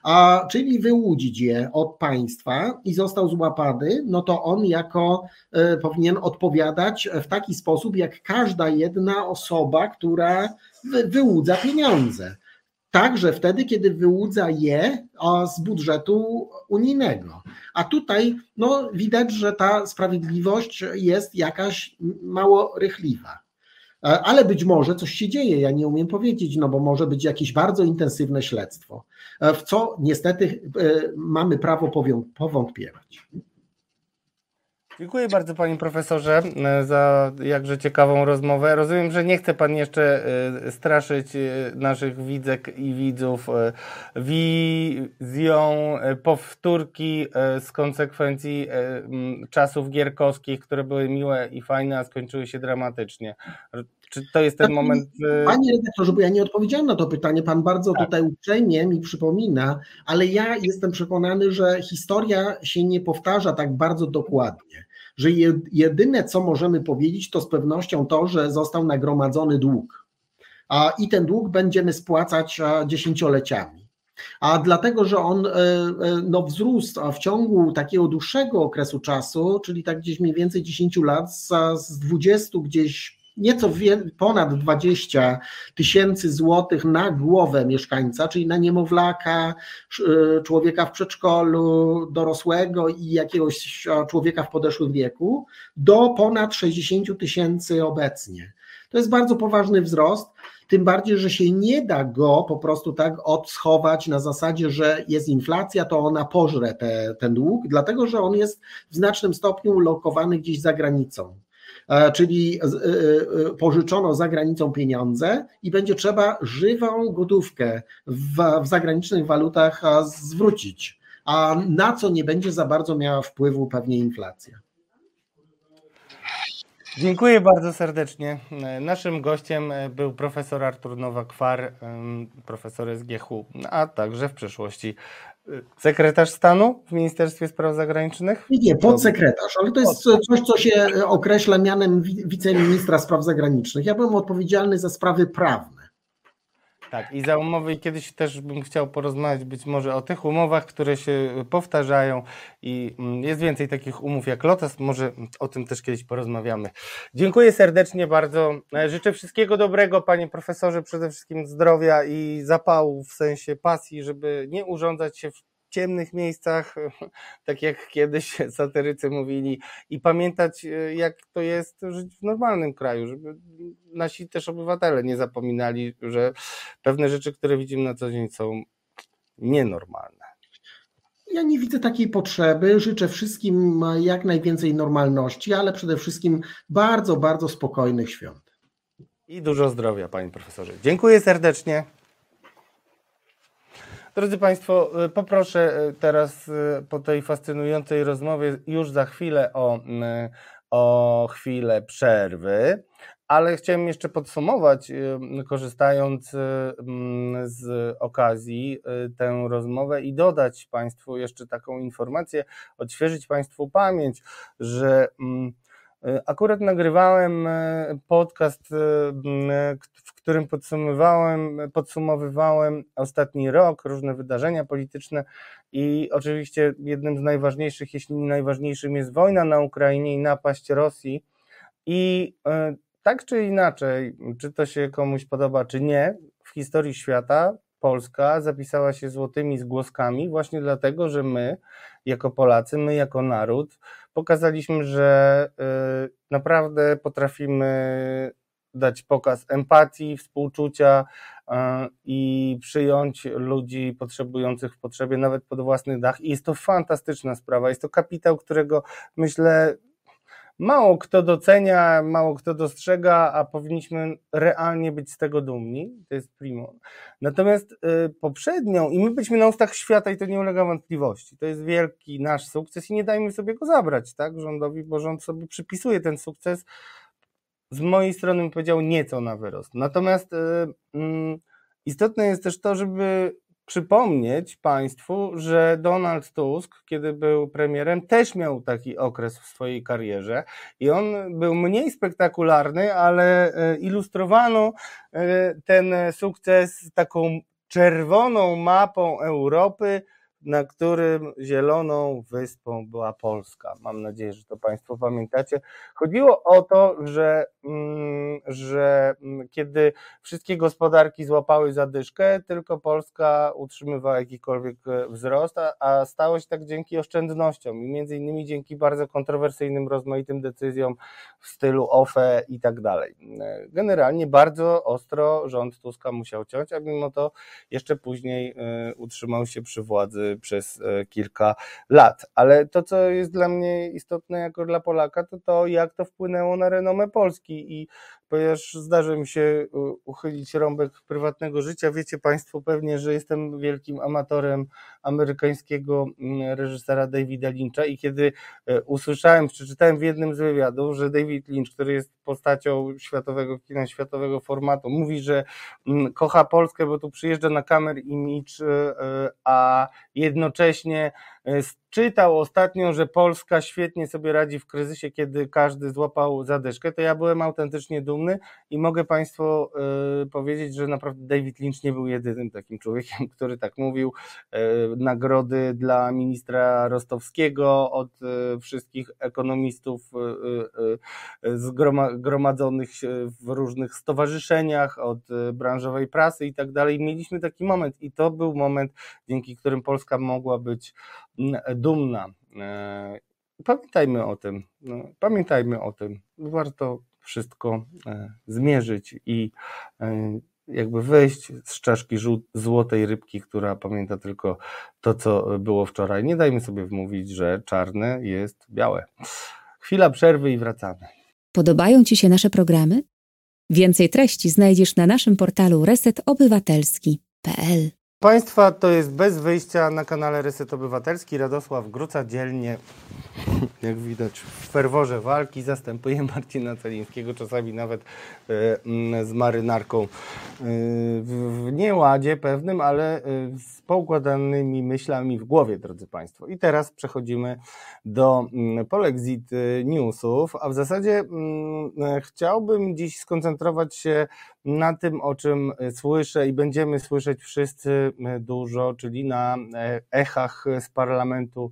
B: a, czyli wyłudzić je od państwa i został złapany, no to on jako y, powinien odpowiadać w taki sposób, jak każda jedna osoba, która wy, wyłudza pieniądze. Także wtedy, kiedy wyłudza je z budżetu unijnego. A tutaj no, widać, że ta sprawiedliwość jest jakaś mało rychliwa. E, ale być może coś się dzieje, ja nie umiem powiedzieć, no bo może być jakieś bardzo intensywne śledztwo, e, w co niestety e, mamy prawo powątpiewać.
A: Dziękuję bardzo panie profesorze e, za jakże ciekawą rozmowę. Rozumiem, że nie chce pan jeszcze e, straszyć e, naszych widzek i widzów wizją powtórki z konsekwencji czasów gierkowskich, które były miłe i fajne, a skończyły się dramatycznie. Czy to jest ten znaczy, moment.
B: Panie redaktorze, bo ja nie odpowiedziałem na to pytanie. Pan bardzo tak. tutaj uprzejmie mi przypomina, ale ja jestem przekonany, że historia się nie powtarza tak bardzo dokładnie. że jedyne co możemy powiedzieć to z pewnością to, że został nagromadzony dług. I ten dług będziemy spłacać dziesięcioleciami. A dlatego, że on e, e, no, wzrósł w ciągu takiego dłuższego okresu czasu, czyli tak gdzieś mniej więcej 10 lat, z 20 gdzieś nieco ponad 20 tysięcy złotych na głowę mieszkańca, czyli na niemowlaka, e, człowieka w przedszkolu, dorosłego i jakiegoś człowieka w podeszłym wieku, do ponad 60 tysięcy obecnie. To jest bardzo poważny wzrost, tym bardziej, że się nie da go po prostu tak odschować na zasadzie, że jest inflacja, to ona pożre te, ten dług, dlatego że on jest w znacznym stopniu ulokowany gdzieś za granicą czyli e, e, pożyczono za granicą pieniądze i będzie trzeba żywą gotówkę w, w, zagranicznych walutach zwrócić, a na co nie będzie za bardzo miała wpływu pewnie inflacja.
A: Dziękuję bardzo serdecznie. Naszym gościem był profesor Artur Nowak-Kwar, profesor SGH, a także w przeszłości sekretarz stanu w Ministerstwie Spraw Zagranicznych?
B: Nie, podsekretarz, ale to jest coś, co się określa mianem wiceministra spraw zagranicznych. Ja byłem odpowiedzialny za sprawy prawne.
A: Tak, i za umowy i kiedyś też bym chciał porozmawiać być może o tych umowach, które się powtarzają i mm, jest więcej takich umów jak Lotus, może o tym też kiedyś porozmawiamy. Dziękuję serdecznie bardzo. Życzę wszystkiego dobrego, panie profesorze, przede wszystkim zdrowia i zapału w sensie pasji, żeby nie urządzać się w ciemnych miejscach, tak jak kiedyś satyrycy mówili, i pamiętać, e, jak to jest żyć w normalnym kraju, żeby nasi też obywatele nie zapominali, że pewne rzeczy, które widzimy na co dzień, są nienormalne.
B: Ja nie widzę takiej potrzeby. Życzę wszystkim jak najwięcej normalności, ale przede wszystkim bardzo, bardzo spokojnych świąt.
A: I dużo zdrowia, panie profesorze. Dziękuję serdecznie. Drodzy Państwo, y, poproszę y, teraz y, po tej fascynującej rozmowie już za chwilę o, o chwilę przerwy, ale chciałem jeszcze podsumować, korzystając z okazji tę rozmowę i dodać Państwu jeszcze taką informację, odświeżyć Państwu pamięć, że Akurat nagrywałem podcast, którym podsumowywałem, podsumowywałem ostatni rok, różne wydarzenia polityczne i oczywiście jednym z najważniejszych, jeśli nie najważniejszym jest wojna na Ukrainie i napaść Rosji. I e, tak czy inaczej, czy to się komuś podoba, czy nie, w historii świata Polska zapisała się złotymi zgłoskami właśnie dlatego, że my, jako Polacy, my jako naród, pokazaliśmy, że y, naprawdę potrafimy dać pokaz empatii, współczucia y, i przyjąć ludzi potrzebujących w potrzebie nawet pod własny dach. I jest to fantastyczna sprawa. Jest to kapitał, którego myślę mało kto docenia, mało kto dostrzega, a powinniśmy realnie być z tego dumni. To jest primo. Natomiast y, poprzednią, i my byliśmy na ustach świata, i to nie ulega wątpliwości. To jest wielki nasz sukces i nie dajmy sobie go zabrać, tak, rządowi, bo rząd sobie przypisuje ten sukces. Z mojej strony powiedział nieco na wyrost. Natomiast y, y, istotne jest też to, żeby przypomnieć Państwu, że Donald Tusk, kiedy był premierem, też miał taki okres w swojej karierze i on był mniej spektakularny, ale e, ilustrowano e, ten sukces taką czerwoną mapą Europy, na którym zieloną wyspą była Polska. Mam nadzieję, że to Państwo pamiętacie. Chodziło o to, że, mm, że mm, kiedy wszystkie gospodarki złapały zadyszkę, tylko Polska utrzymywała jakikolwiek e, wzrost, a stało się tak dzięki oszczędnościom i między innymi dzięki bardzo kontrowersyjnym, rozmaitym decyzjom w stylu OFE i tak dalej. E, generalnie bardzo ostro rząd Tuska musiał ciąć, a mimo to jeszcze później e, utrzymał się przy władzy przez e, kilka lat. Ale to, co jest dla mnie istotne jako dla Polaka, to to, jak to wpłynęło na renomę Polski i ponieważ zdarzy mi się uchylić rąbek prywatnego życia. Wiecie Państwo pewnie, że jestem wielkim amatorem amerykańskiego mm, reżysera Davida Lyncha i kiedy e, usłyszałem, przeczytałem w jednym z wywiadów, że David Lynch, który jest postacią światowego kina, światowego formatu, mówi, że mm, kocha Polskę, bo tu przyjeżdża na kamer image, e, a jednocześnie czytał ostatnio, że Polska świetnie sobie radzi w kryzysie, kiedy każdy złapał zadyszkę, to ja byłem autentycznie dumny i mogę Państwu powiedzieć, że naprawdę David Lynch nie był jedynym takim człowiekiem, który tak mówił. Nagrody dla ministra Rostowskiego od wszystkich ekonomistów zgromadzonych w różnych stowarzyszeniach, od branżowej prasy i tak dalej. Mieliśmy taki moment i to był moment, dzięki którym Polska mogła być dumna. E, pamiętajmy o tym, no, pamiętajmy o tym. Warto wszystko e, zmierzyć i e, jakby wyjść z czaszki złotej rybki, która pamięta tylko to, co było wczoraj. Nie dajmy sobie wmówić, że czarne jest białe. Chwila przerwy i wracamy.
C: Podobają Ci się nasze programy? Więcej treści znajdziesz na naszym portalu resetobywatelski.pl.
A: Państwa to jest bez wyjścia na kanale Reset Obywatelski. Radosław Gruca dzielnie, jak widać, w ferworze walki zastępuje Marcina Celińskiego, czasami nawet mm, z marynarką e, w nieładzie pewnym, ale e, z poukładanymi myślami w głowie, drodzy Państwo. I teraz przechodzimy do mm, Polexit Newsów, a w zasadzie mm, chciałbym dziś skoncentrować się na tym, o czym słyszę i będziemy słyszeć wszyscy dużo, czyli na echach z Parlamentu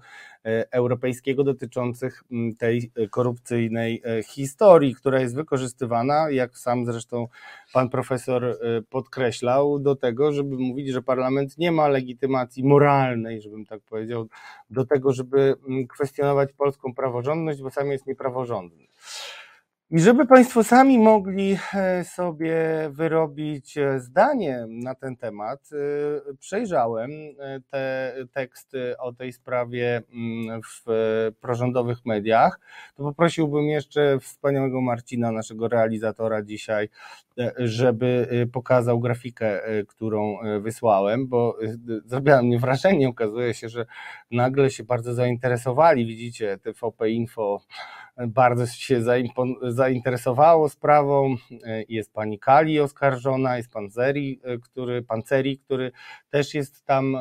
A: Europejskiego dotyczących tej korupcyjnej historii, która jest wykorzystywana, jak sam zresztą pan profesor podkreślał, do tego, żeby mówić, że parlament nie ma legitymacji moralnej, żebym tak powiedział, do tego, żeby kwestionować polską praworządność, bo sam jest niepraworządny. I żeby Państwo sami mogli e, sobie wyrobić e, zdanie na ten temat, e, przejrzałem te teksty o tej sprawie mm, w prorządowych mediach. To poprosiłbym jeszcze wspaniałego Marcina, naszego realizatora dzisiaj, żeby pokazał grafikę, którą wysłałem, bo zrobiła mnie wrażenie, okazuje się, że nagle się bardzo zainteresowali, widzicie, TVP Info bardzo się zainteresowało sprawą. Jest pani Kali oskarżona, jest pan Zeri, który, pan Ceri, który też jest tam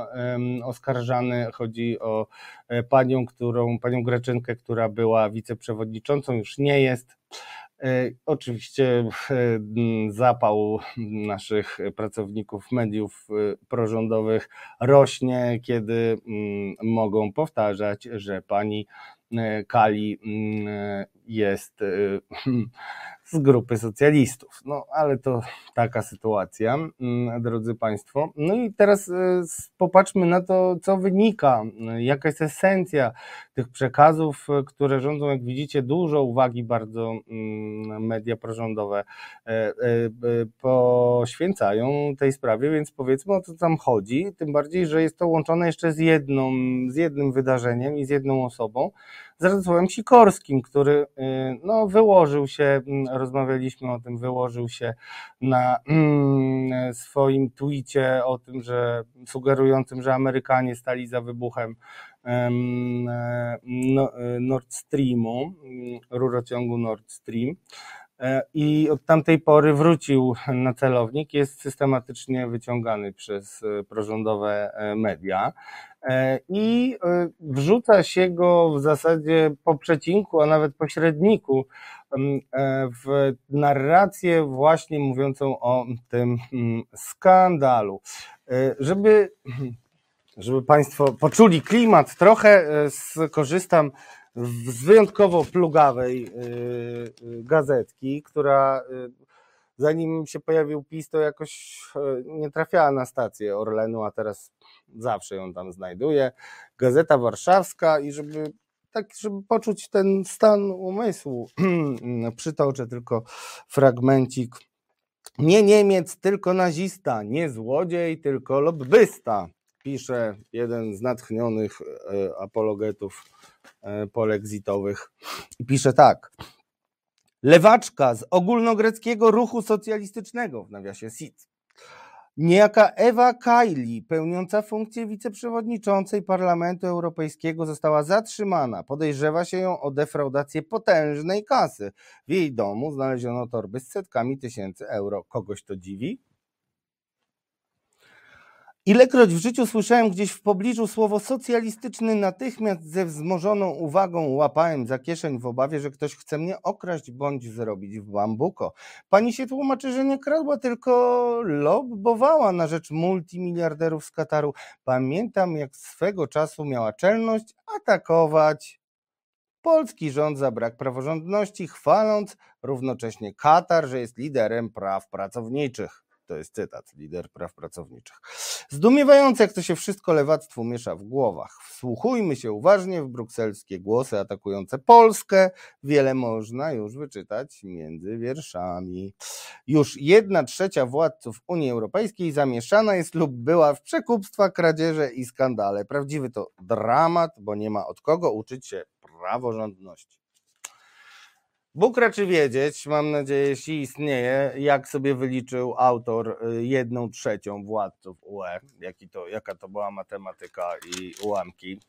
A: oskarżany. Chodzi o e, panią, którą, panią Greczynkę, która była wiceprzewodniczącą, już nie jest. E, oczywiście e, zapał naszych pracowników mediów prorządowych rośnie, kiedy mogą powtarzać, że pani E, Kali mm, e, jest e, z grupy socjalistów. No ale to taka sytuacja, mm, drodzy Państwo. No i teraz popatrzmy na to, co wynika, jaka jest esencja tych przekazów, które rządzą, jak widzicie, dużo uwagi bardzo mm, media prorządowe poświęcają tej sprawie, więc powiedzmy o co tam chodzi, tym bardziej, że jest to łączone jeszcze z jedną, z jednym wydarzeniem i z jedną osobą, z Radosławem Sikorskim, który no, wyłożył się, mm, rozmawialiśmy o tym, wyłożył się na mm, swoim twicie o tym, że sugerującym, że Amerykanie stali za wybuchem Nord Streamu, mm, rurociągu Nord Stream. E, I od tamtej pory wrócił na celownik, jest systematycznie wyciągany przez e, prorządowe e, media. E, i e, wrzuca się go w zasadzie po przecinku, a nawet po średniku e, w narrację właśnie mówiącą o tym skandalu. Żeby, żeby Państwo poczuli klimat, trochę skorzystam z wyjątkowo plugawej gazetki, która zanim się pojawił PiS, to jakoś nie trafiała na stację Orlenu, a teraz zawsze ją tam znajduję. Gazeta Warszawska i żeby tak, żeby poczuć ten stan umysłu, przytoczę tylko fragmencik. Nie Niemiec, tylko nazista, nie złodziej, tylko lobbysta, pisze jeden z natchnionych e, apologetów e, polexitowych. I pisze tak. Lewaczka z ogólnogreckiego ruchu socjalistycznego, w nawiasie SIC, Niejaka Ewa Kaili, pełniąca funkcję wiceprzewodniczącej Parlamentu Europejskiego, została zatrzymana. Podejrzewa się ją o defraudację potężnej kasy. W jej domu znaleziono torby z setkami tysięcy euro. Kogoś to dziwi? Ilekroć w życiu słyszałem gdzieś w pobliżu słowo socjalistyczny, natychmiast ze wzmożoną uwagą łapałem za kieszeń w obawie, że ktoś chce mnie okraść bądź zrobić w bambuko. Pani się tłumaczy, że nie kradła, tylko lobbowała na rzecz multimiliarderów z Kataru. Pamiętam, jak swego czasu miała czelność atakować polski rząd za brak praworządności, chwaląc równocześnie Katar, że jest liderem praw pracowniczych. To jest cytat, lider praw pracowniczych. Zdumiewające, jak to się wszystko lewactwu miesza w głowach. Wsłuchujmy się uważnie w brukselskie głosy atakujące Polskę. Wiele można już wyczytać między wierszami. Już jedna trzecia władców Unii Europejskiej zamieszana jest lub była w przekupstwa, kradzieże i skandale. Prawdziwy to dramat, bo nie ma od kogo uczyć się praworządności. Bóg raczy wiedzieć, mam nadzieję, jeśli istnieje, jak sobie wyliczył autor y, jedną trzecią władców UE, jaki to, jaka to była matematyka i ułamki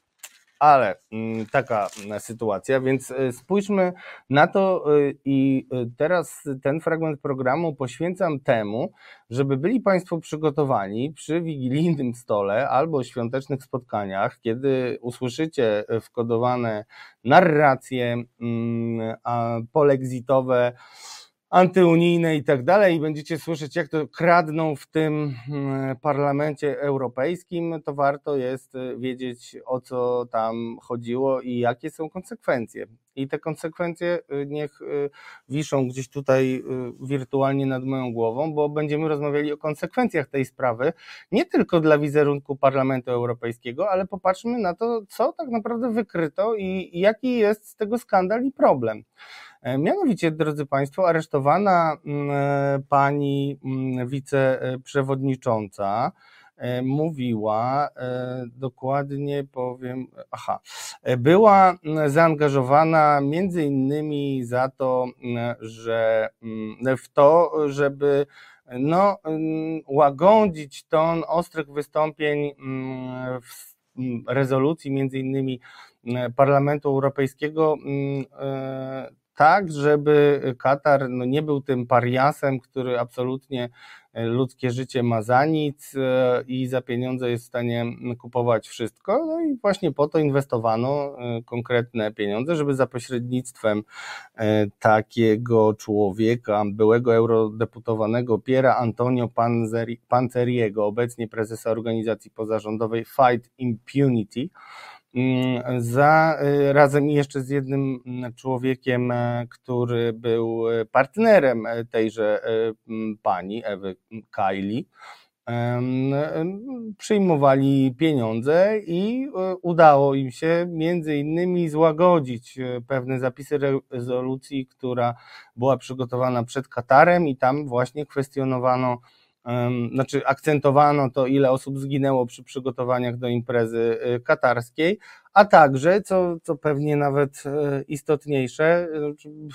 A: ale mm, taka mm, sytuacja, więc y, spójrzmy na to y, i y, teraz ten fragment programu poświęcam temu, żeby byli Państwo przygotowani przy wigilijnym stole albo świątecznych spotkaniach, kiedy usłyszycie wkodowane narracje mm, polexitowe, antyunijne i tak dalej, i będziecie słyszeć, jak to kradną w tym mm, parlamencie europejskim, to warto jest y, wiedzieć, o co tam chodziło i jakie są konsekwencje. I te konsekwencje y, niech y, wiszą gdzieś tutaj wirtualnie nad moją głową, bo będziemy rozmawiali o konsekwencjach tej sprawy, nie tylko dla wizerunku Parlamentu Europejskiego, ale popatrzmy na to, co tak naprawdę wykryto i jaki jest z tego skandal i problem. E, mianowicie, drodzy Państwo, aresztowana mm, e, pani mm, wiceprzewodnicząca e, mówiła, dokładnie powiem, aha, była mm, zaangażowana między innymi za to, że w to, żeby no, łagodzić ton ostrych wystąpień w rezolucji między innymi Parlamentu Europejskiego tak, żeby Katar no, nie był tym pariasem, który absolutnie e, ludzkie życie ma za nic e, i za pieniądze jest w stanie kupować wszystko. No i właśnie po to inwestowano e, konkretne pieniądze, żeby za pośrednictwem takiego człowieka, byłego eurodeputowanego Piera Antonio Panzeriego, obecnie prezesa organizacji pozarządowej Fight Impunity, za y, razem jeszcze z jednym mm, człowiekiem, e, który był e, partnerem e, tejże pani, Ewy Kylie, przyjmowali pieniądze i udało im się między innymi złagodzić pewne zapisy rezolucji, która była przygotowana przed Katarem i tam właśnie kwestionowano znaczy akcentowano to, ile osób zginęło przy przygotowaniach do imprezy y, katarskiej, a także, co, co pewnie nawet e, istotniejsze,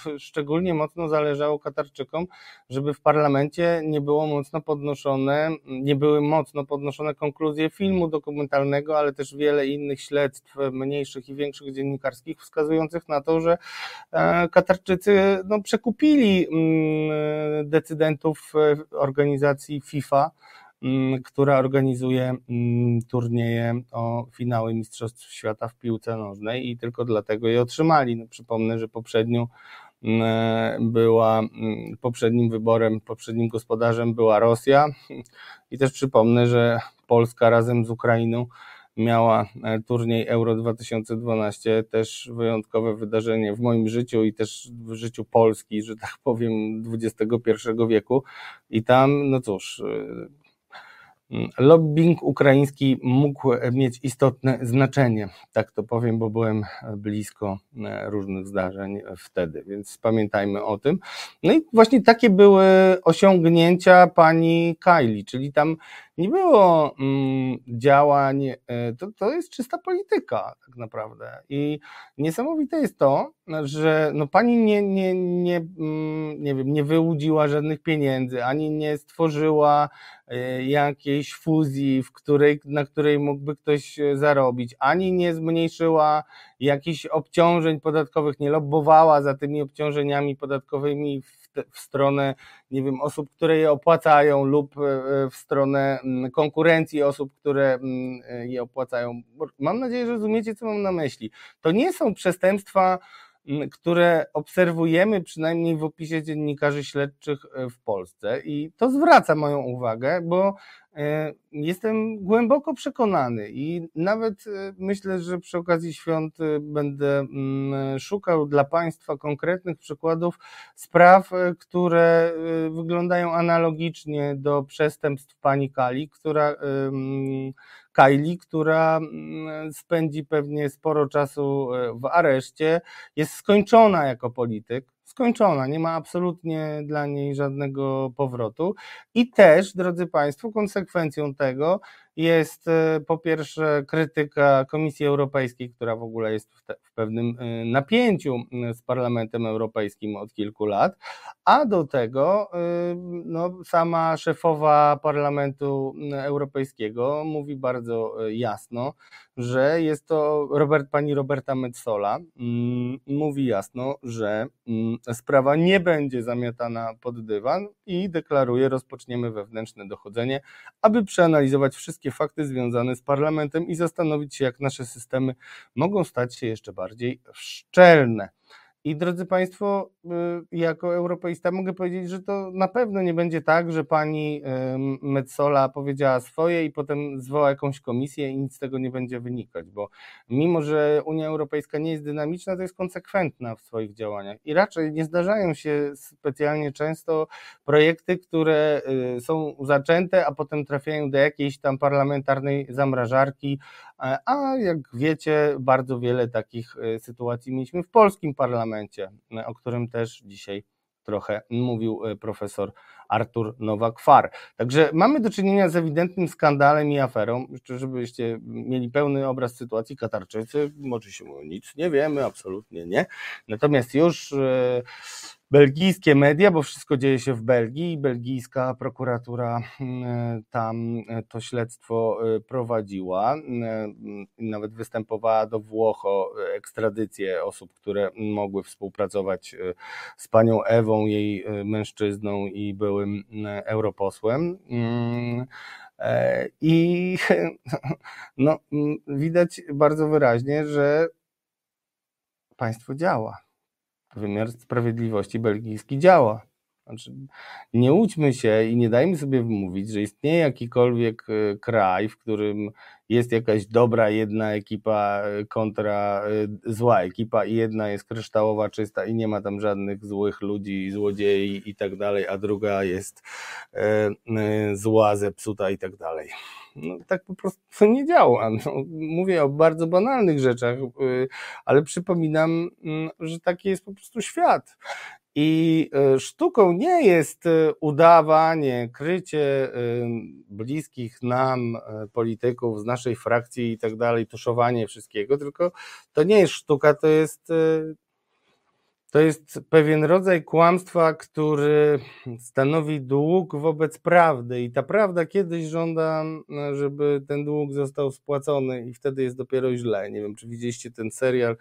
A: e, szczególnie mocno zależało Katarczykom, żeby w parlamencie nie było mocno podnoszone, nie były mocno podnoszone konkluzje filmu dokumentalnego, ale też wiele innych śledztw, mniejszych i większych dziennikarskich, wskazujących na to, że e, Katarczycy no, przekupili mm, decydentów organizacji FIFA, która organizuje mm, turnieje o finały Mistrzostw Świata w piłce nożnej i tylko dlatego je otrzymali. No, przypomnę, że poprzednią mm, była poprzednim wyborem, poprzednim gospodarzem była Rosja i też przypomnę, że Polska razem z Ukrainą miała e, turniej Euro 2012, też wyjątkowe wydarzenie w moim życiu i też w życiu Polski, że tak powiem, XXI wieku. I tam, no cóż, e, Lobbying ukraiński mógł mieć istotne znaczenie, tak to powiem, bo byłem blisko e, różnych zdarzeń wtedy, więc pamiętajmy o tym. No i właśnie takie były osiągnięcia pani Kylie, czyli tam nie było mm, działań, e, to, to jest czysta polityka tak naprawdę. I niesamowite jest to, że no pani nie, nie, nie, mm, nie, wiem, nie wyłudziła żadnych pieniędzy, ani nie stworzyła e, jakiejś fuzji, w której, na której mógłby ktoś zarobić, ani nie zmniejszyła jakichś obciążeń podatkowych, nie lobbowała za tymi obciążeniami podatkowymi w w stronę, nie wiem, osób, które je opłacają lub w stronę konkurencji osób, które je opłacają. Mam nadzieję, że rozumiecie, co mam na myśli. To nie są przestępstwa, które obserwujemy przynajmniej w opisie dziennikarzy śledczych e, w Polsce. I to zwraca moją uwagę, bo e, jestem głęboko przekonany i nawet e, myślę, że przy okazji świąt będę mm, szukał dla Państwa konkretnych przykładów spraw, które wyglądają analogicznie do przestępstw pani Kali, która Kylie, która mm, spędzi pewnie sporo czasu e, w areszcie, jest skończona jako polityk, skończona, nie ma absolutnie dla niej żadnego powrotu. I też, drodzy Państwo, konsekwencją tego jest e, po pierwsze krytyka Komisji Europejskiej, która w ogóle jest w, te, w, pewnym e, napięciu z Parlamentem Europejskim od kilku lat, a do tego e, no, sama szefowa Parlamentu Europejskiego mówi bardzo jasno, że jest to Robert, pani Roberta Metzola, mm, mówi jasno, że mm, sprawa nie będzie zamiatana pod dywan i deklaruje, rozpoczniemy wewnętrzne dochodzenie, aby przeanalizować wszystkie fakty związane z parlamentem i zastanowić się, jak nasze systemy mogą stać się jeszcze bardziej szczelne. I drodzy Państwo, y, jako europeista mogę powiedzieć, że to na pewno nie będzie tak, że pani Metzola powiedziała swoje i potem zwoła jakąś komisję i nic z tego nie będzie wynikać, bo mimo, że Unia Europejska nie jest dynamiczna, to jest konsekwentna w swoich działaniach. I raczej nie zdarzają się specjalnie często projekty, które y, są zaczęte, a potem trafiają do jakiejś tam parlamentarnej zamrażarki, a jak wiecie, bardzo wiele takich y, sytuacji mieliśmy w polskim parlamencie, o którym też dzisiaj trochę mówił profesor Artur Nowak-Far. Także mamy do czynienia z ewidentnym skandalem i aferą, żebyście mieli pełny obraz sytuacji. Katarczycy, się mówią, nic nie wiemy, absolutnie nie. Natomiast już y, belgijskie media, bo wszystko dzieje się w Belgii i belgijska prokuratura mm, tam e, to śledztwo e, prowadziła. E, nawet występowała do Włoch o ekstradycję osób, które mogły współpracować z panią Ewą, jej mężczyzną i byłym europosłem. Mm, I no, widać bardzo wyraźnie, że państwo działa wymiar sprawiedliwości belgijski działa. Znaczy, nie łudźmy się i nie dajmy sobie wmówić, że istnieje jakikolwiek e, kraj, w którym jest jakaś dobra jedna ekipa e, kontra e, zła ekipa i jedna jest kryształowa, czysta i nie ma tam żadnych złych ludzi, złodziei i tak dalej, a druga jest zła, zepsuta i tak dalej. No, tak po prostu nie działa. No, mówię o bardzo banalnych rzeczach, ale przypominam, mm, że taki jest po prostu świat. I y, sztuką nie jest y, udawanie, krycie bliskich nam polityków z naszej frakcji i tak dalej, tuszowanie wszystkiego, tylko to nie jest sztuka, to jest to jest pewien rodzaj kłamstwa, który stanowi dług wobec prawdy, i ta prawda kiedyś żąda, żeby ten dług został spłacony, i wtedy jest dopiero źle. Nie wiem, czy widzieliście ten serial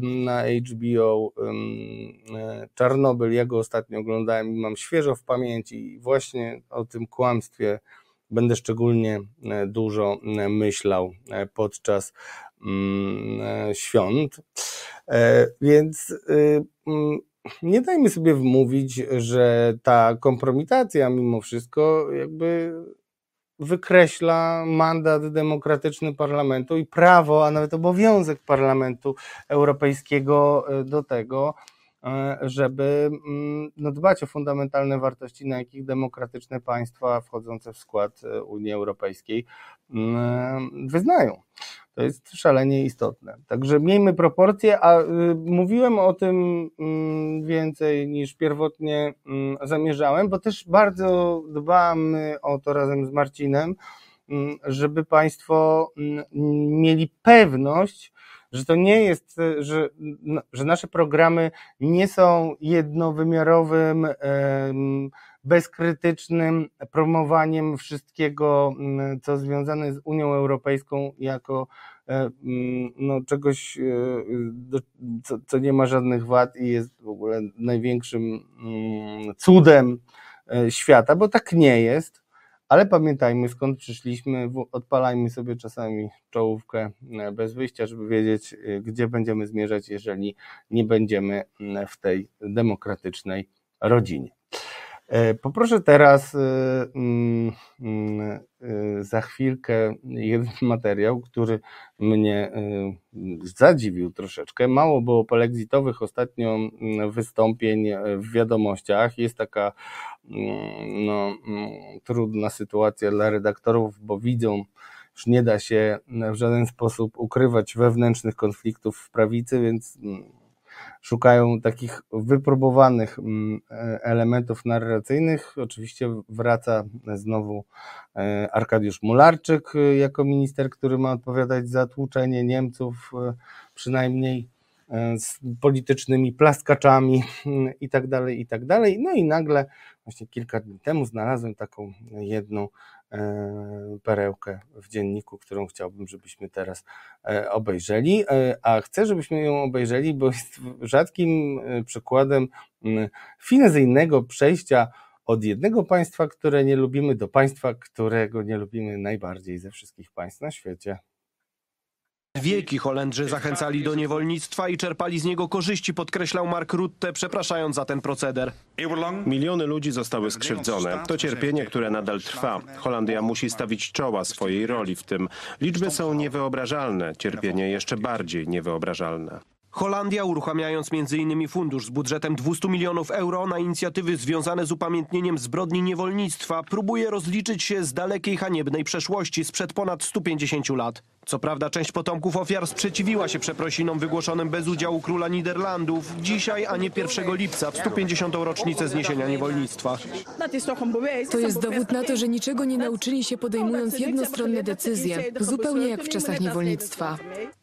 A: na HBO e, Czarnobyl. Ja go ostatnio oglądałem i mam świeżo w pamięci, i właśnie o tym kłamstwie będę szczególnie e, dużo e, myślał podczas świąt. E, więc y, mm, nie dajmy sobie wmówić, że ta kompromitacja mimo wszystko jakby wykreśla mandat demokratyczny parlamentu i prawo, a nawet obowiązek parlamentu europejskiego e, do tego, e, żeby mm, no, dbać o fundamentalne wartości, na jakich demokratyczne państwa wchodzące w skład Unii Europejskiej mm, wyznają. To jest szalenie istotne. Także miejmy proporcje, a y, mówiłem o tym y, więcej niż pierwotnie y, zamierzałem, bo też bardzo dbamy o to razem z Marcinem, mm, żeby Państwo mm, mieli pewność, że to nie jest, że, że nasze programy nie są jednowymiarowym, bezkrytycznym promowaniem wszystkiego, co związane z Unią Europejską jako mm, no, czegoś, co, co nie ma żadnych wad i jest w ogóle największym mm, cudem świata, bo tak nie jest ale pamiętajmy skąd przyszliśmy, odpalajmy sobie czasami czołówkę e, bez wyjścia, żeby wiedzieć, e, gdzie będziemy zmierzać, jeżeli nie będziemy w tej demokratycznej rodzinie. E, poproszę teraz mm, mm, za chwilkę jeden materiał, który mnie zadziwił troszeczkę. Mało było polexitowych ostatnio mm, wystąpień w wiadomościach. Jest taka no, trudna sytuacja dla redaktorów, bo widzą, że nie da się w żaden sposób ukrywać wewnętrznych konfliktów w prawicy, więc szukają takich wypróbowanych mm, e, elementów narracyjnych. Oczywiście wraca znowu e, Arkadiusz Mularczyk e, jako minister, który ma odpowiadać za tłuczenie Niemców, przynajmniej z politycznymi plaskaczami mm, i tak dalej, i tak dalej. No i nagle, właśnie kilka dni temu znalazłem taką jedną perełkę w dzienniku, którą chciałbym, żebyśmy teraz e, obejrzeli. E, a chcę, żebyśmy ją obejrzeli, bo jest rzadkim przykładem finezyjnego przejścia od jednego państwa, które nie lubimy, do państwa, którego nie lubimy najbardziej ze wszystkich państw na świecie.
D: Wieki Holendrzy zachęcali do niewolnictwa i czerpali z niego korzyści, podkreślał Mark Rutte, przepraszając za ten proceder.
E: Miliony ludzi zostały skrzywdzone. To cierpienie, które nadal trwa. Holandia musi stawić czoła swojej roli w tym. Liczby są niewyobrażalne, cierpienie jeszcze bardziej niewyobrażalne.
D: Holandia, uruchamiając m.in. fundusz z budżetem 200 milionów euro na inicjatywy związane z upamiętnieniem zbrodni niewolnictwa, próbuje rozliczyć się z dalekiej haniebnej przeszłości sprzed ponad 150 lat. Co prawda część potomków ofiar sprzeciwiła się przeprosinom wygłoszonym bez udziału króla Niderlandów. Dzisiaj, a nie 1 lipca, w 150. rocznicę zniesienia niewolnictwa.
F: To jest dowód na to, że niczego nie nauczyli się podejmując jednostronne decyzje, zupełnie jak w czasach niewolnictwa.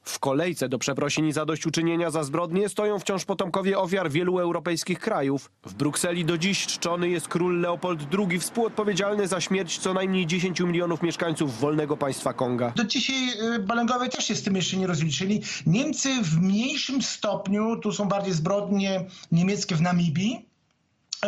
D: W kolejce do przeprosin i zadośćuczynienia za zbrodnie stoją wciąż potomkowie ofiar wielu europejskich krajów. W Brukseli do dziś czczony jest król Leopold II, współodpowiedzialny za śmierć co najmniej 10 milionów mieszkańców wolnego państwa Konga.
G: Do dzisiaj y, Balengowie też się z tym jeszcze nie rozliczyli. Niemcy w mniejszym stopniu, tu są bardziej zbrodnie niemieckie w Namibii,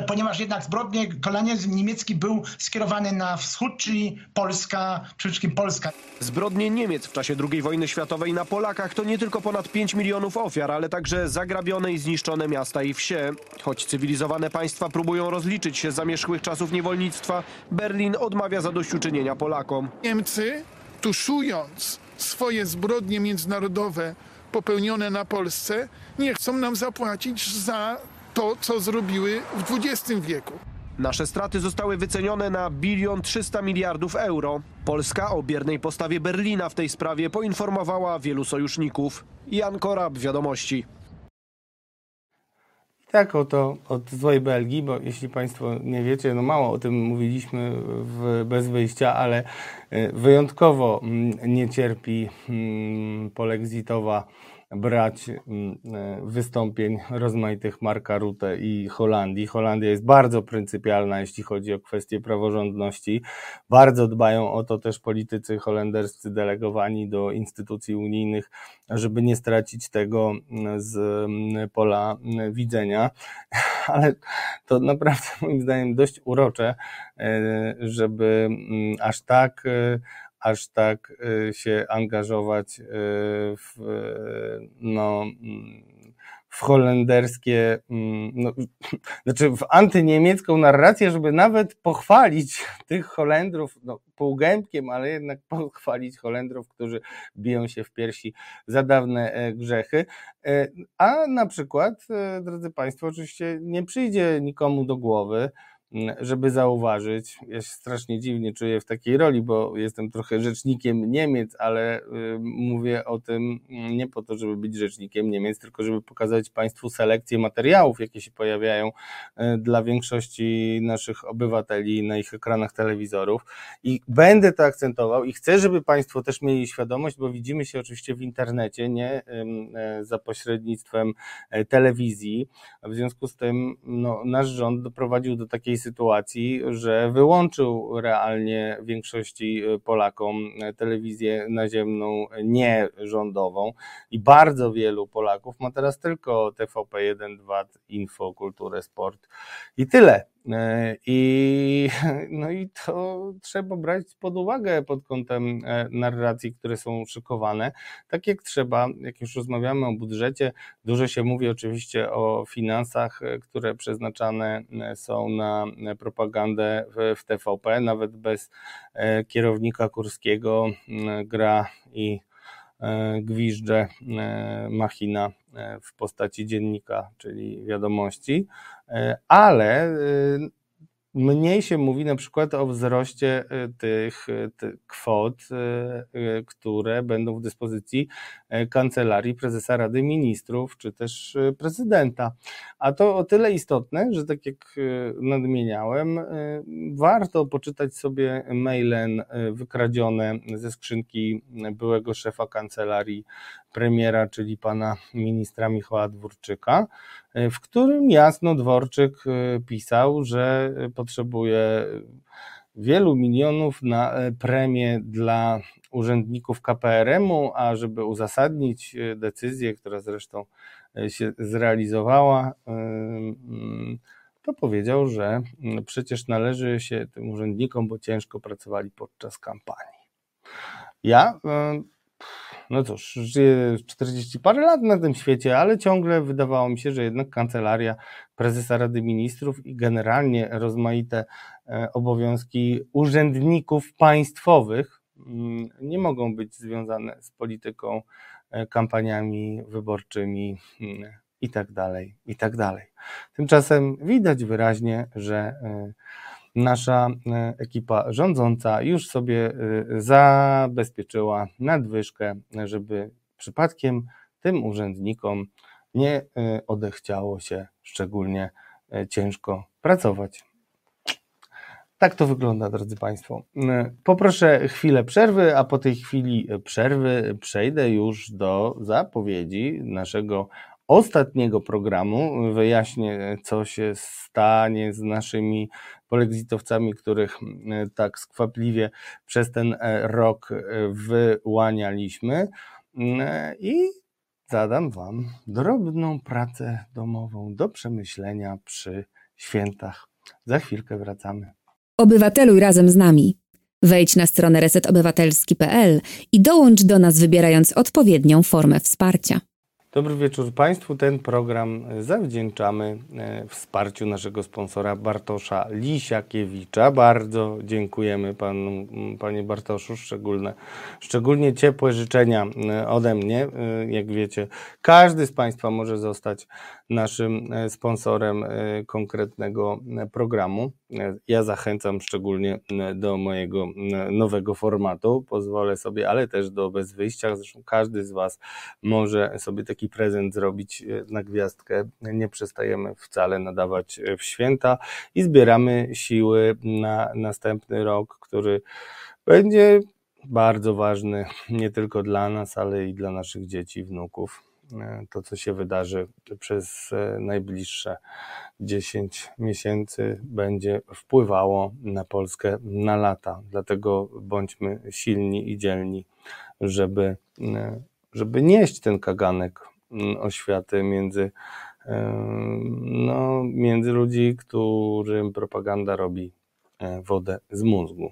G: ponieważ jednak zbrodnie, kolonializm niemiecki był skierowany na wschód, czyli Polska, przede wszystkim Polska.
D: Zbrodnie Niemiec w czasie II wojny światowej na Polakach to nie tylko ponad 5 milionów ofiar, ale także zagrabione i zniszczone miasta i wsie. Choć cywilizowane państwa próbują rozliczyć się z zamierzchłych czasów niewolnictwa, Berlin odmawia zadośćuczynienia Polakom.
H: Niemcy, tuszując swoje zbrodnie międzynarodowe popełnione na Polsce, nie chcą nam zapłacić za to, co zrobiły w XX wieku.
D: Nasze straty zostały wycenione na bilion 300 miliardów euro. Polska o biernej postawie Berlina w tej sprawie poinformowała wielu sojuszników. Jan Korab, Wiadomości.
A: Tak, oto od złej Belgii, bo jeśli Państwo nie wiecie, no mało o tym mówiliśmy w, bez wyjścia, ale e, wyjątkowo mm, nie cierpi mm, polexitowa brać mm, e, wystąpień rozmaitych Marka Rutte i Holandii. Holandia jest bardzo pryncypialna, jeśli chodzi o kwestie praworządności. Bardzo dbają o to też politycy holenderscy delegowani do instytucji unijnych, żeby nie stracić tego mm, z mm, pola widzenia. Ale to naprawdę moim zdaniem dość urocze, e, żeby aż tak e, aż tak y, się angażować y, w, no, w holenderskie, mm, no, znaczy w antyniemiecką narrację, żeby nawet pochwalić tych Holendrów, no, półgębkiem, ale jednak pochwalić Holendrów, którzy biją się w piersi za dawne e, grzechy. E, a na przykład, e, drodzy Państwo, oczywiście nie przyjdzie nikomu do głowy, żeby zauważyć. Ja się strasznie dziwnie czuję w takiej roli, bo jestem trochę rzecznikiem Niemiec, ale y, mówię o tym nie po to, żeby być rzecznikiem Niemiec, tylko żeby pokazać Państwu selekcję materiałów, jakie się pojawiają y, dla większości naszych obywateli na ich ekranach telewizorów. I będę to akcentował i chcę, żeby Państwo też mieli świadomość, bo widzimy się oczywiście w internecie, nie e, za pośrednictwem e, telewizji. W związku z tym no, nasz rząd doprowadził do takiej sytuacji, że wyłączył realnie większości Polakom telewizję naziemną nierządową i bardzo wielu Polaków ma teraz tylko TVP1, 2, Info, Kulturę, Sport i tyle. E, I, no i to trzeba brać pod uwagę pod kątem e, narracji, które są szykowane. Tak jak trzeba, jak już rozmawiamy o budżecie, dużo się mówi oczywiście o finansach, e, które przeznaczane są na propagandę w, w TVP, nawet bez kierownika Kurskiego gra i gwizdże machina w postaci dziennika, czyli wiadomości. E, ale e, Mniej się mówi na przykład o wzroście e, tych, tych, kwot, które będą w dyspozycji kancelarii prezesa Rady Ministrów czy też prezydenta. A to o tyle istotne, że tak jak nadmieniałem, warto poczytać sobie maile wykradzione ze skrzynki byłego szefa kancelarii premiera, czyli pana ministra Michała Dworczyka, w którym jasno Dworczyk e, pisał, że potrzebuje wielu milionów na e, premię dla urzędników KPRM-u, a żeby uzasadnić decyzję, która zresztą się zrealizowała, mm, to powiedział, że mm, przecież należy się tym urzędnikom, bo ciężko pracowali podczas kampanii. Ja no cóż, żyję 40 parę lat na tym świecie, ale ciągle wydawało mi się, że jednak kancelaria prezesa Rady Ministrów i generalnie rozmaite e, obowiązki urzędników państwowych mm, nie mogą być związane z polityką, e, kampaniami wyborczymi mm, i tak tak. Tymczasem widać wyraźnie, że e, nasza e, ekipa rządząca już sobie e, zabezpieczyła nadwyżkę, żeby przypadkiem tym urzędnikom nie e, odechciało się szczególnie ciężko pracować. Tak to wygląda, drodzy Państwo. Poproszę chwilę przerwy, a po tej chwili przerwy przejdę już do zapowiedzi naszego ostatniego programu. Wyjaśnię, co się stanie z naszymi polexitowcami, których e, tak skwapliwie przez ten e, rok e, wyłanialiśmy i zadam Wam drobną pracę domową do przemyślenia przy świętach. Za chwilkę wracamy.
C: Obywateluj razem z nami. Wejdź na stronę resetobywatelski.pl i dołącz do nas wybierając odpowiednią formę wsparcia.
A: Dobry wieczór Państwu. Ten program zawdzięczamy e, wsparciu naszego sponsora Bartosza Lisiakiewicza. Bardzo dziękujemy panu, Panie Bartoszu. Szczególne, szczególnie ciepłe życzenia e, ode mnie. E, jak wiecie, każdy z Państwa może zostać naszym sponsorem konkretnego programu. Ja zachęcam szczególnie do mojego nowego formatu. Pozwolę sobie, ale też do bez wyjścia. Zresztą każdy z Was może sobie taki prezent zrobić e, na gwiazdkę. Nie przestajemy wcale nadawać e, w święta i zbieramy siły na następny rok, który będzie bardzo ważny nie tylko dla nas, ale i dla naszych dzieci, wnuków e, to, co się wydarzy przez najbliższe 10 miesięcy, będzie wpływało na Polskę na lata. Dlatego bądźmy silni i dzielni, żeby, żeby nieść ten kaganek oświaty między, no, między ludzi, którym propaganda robi e, wodę z mózgu.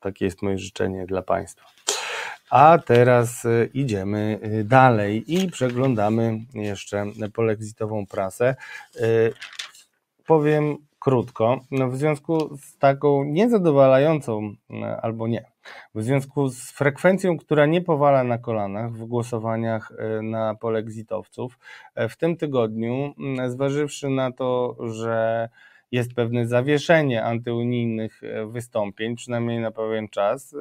A: Takie jest moje życzenie dla Państwa. A teraz e, idziemy e, dalej i przeglądamy jeszcze polexitową prasę. Powiem krótko, no w związku z taką niezadowalającą albo nie, w związku z frekwencją, która nie powala na kolanach w głosowaniach na polexitowców, w tym tygodniu, zważywszy na to, że jest pewne zawieszenie antyunijnych e, wystąpień, przynajmniej na pewien czas.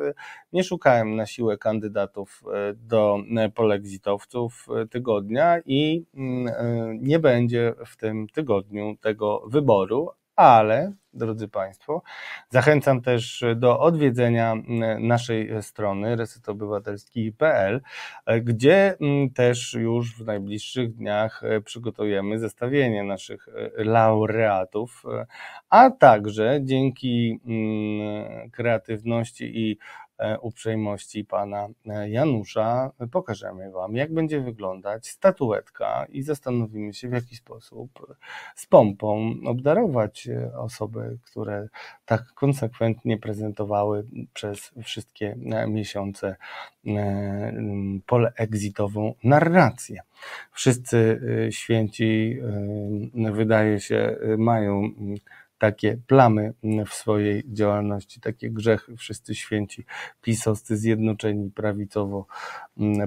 A: Nie szukałem na siłę kandydatów do polexitowców tygodnia i nie będzie w tym tygodniu tego wyboru, ale drodzy Państwo, zachęcam też do odwiedzenia naszej strony resetobywatelski.pl, gdzie też już w najbliższych dniach przygotujemy zestawienie naszych laureatów, a także dzięki kreatywności i E, uprzejmości pana e, Janusza pokażemy Wam, jak będzie wyglądać statuetka i zastanowimy się, w jaki sposób z pompą obdarować e, osoby, które tak konsekwentnie prezentowały przez wszystkie miesiące poleexitową narrację. Wszyscy święci, wydaje się, mają takie plamy w swojej działalności, takie grzechy. Wszyscy święci pisowscy, zjednoczeni prawicowo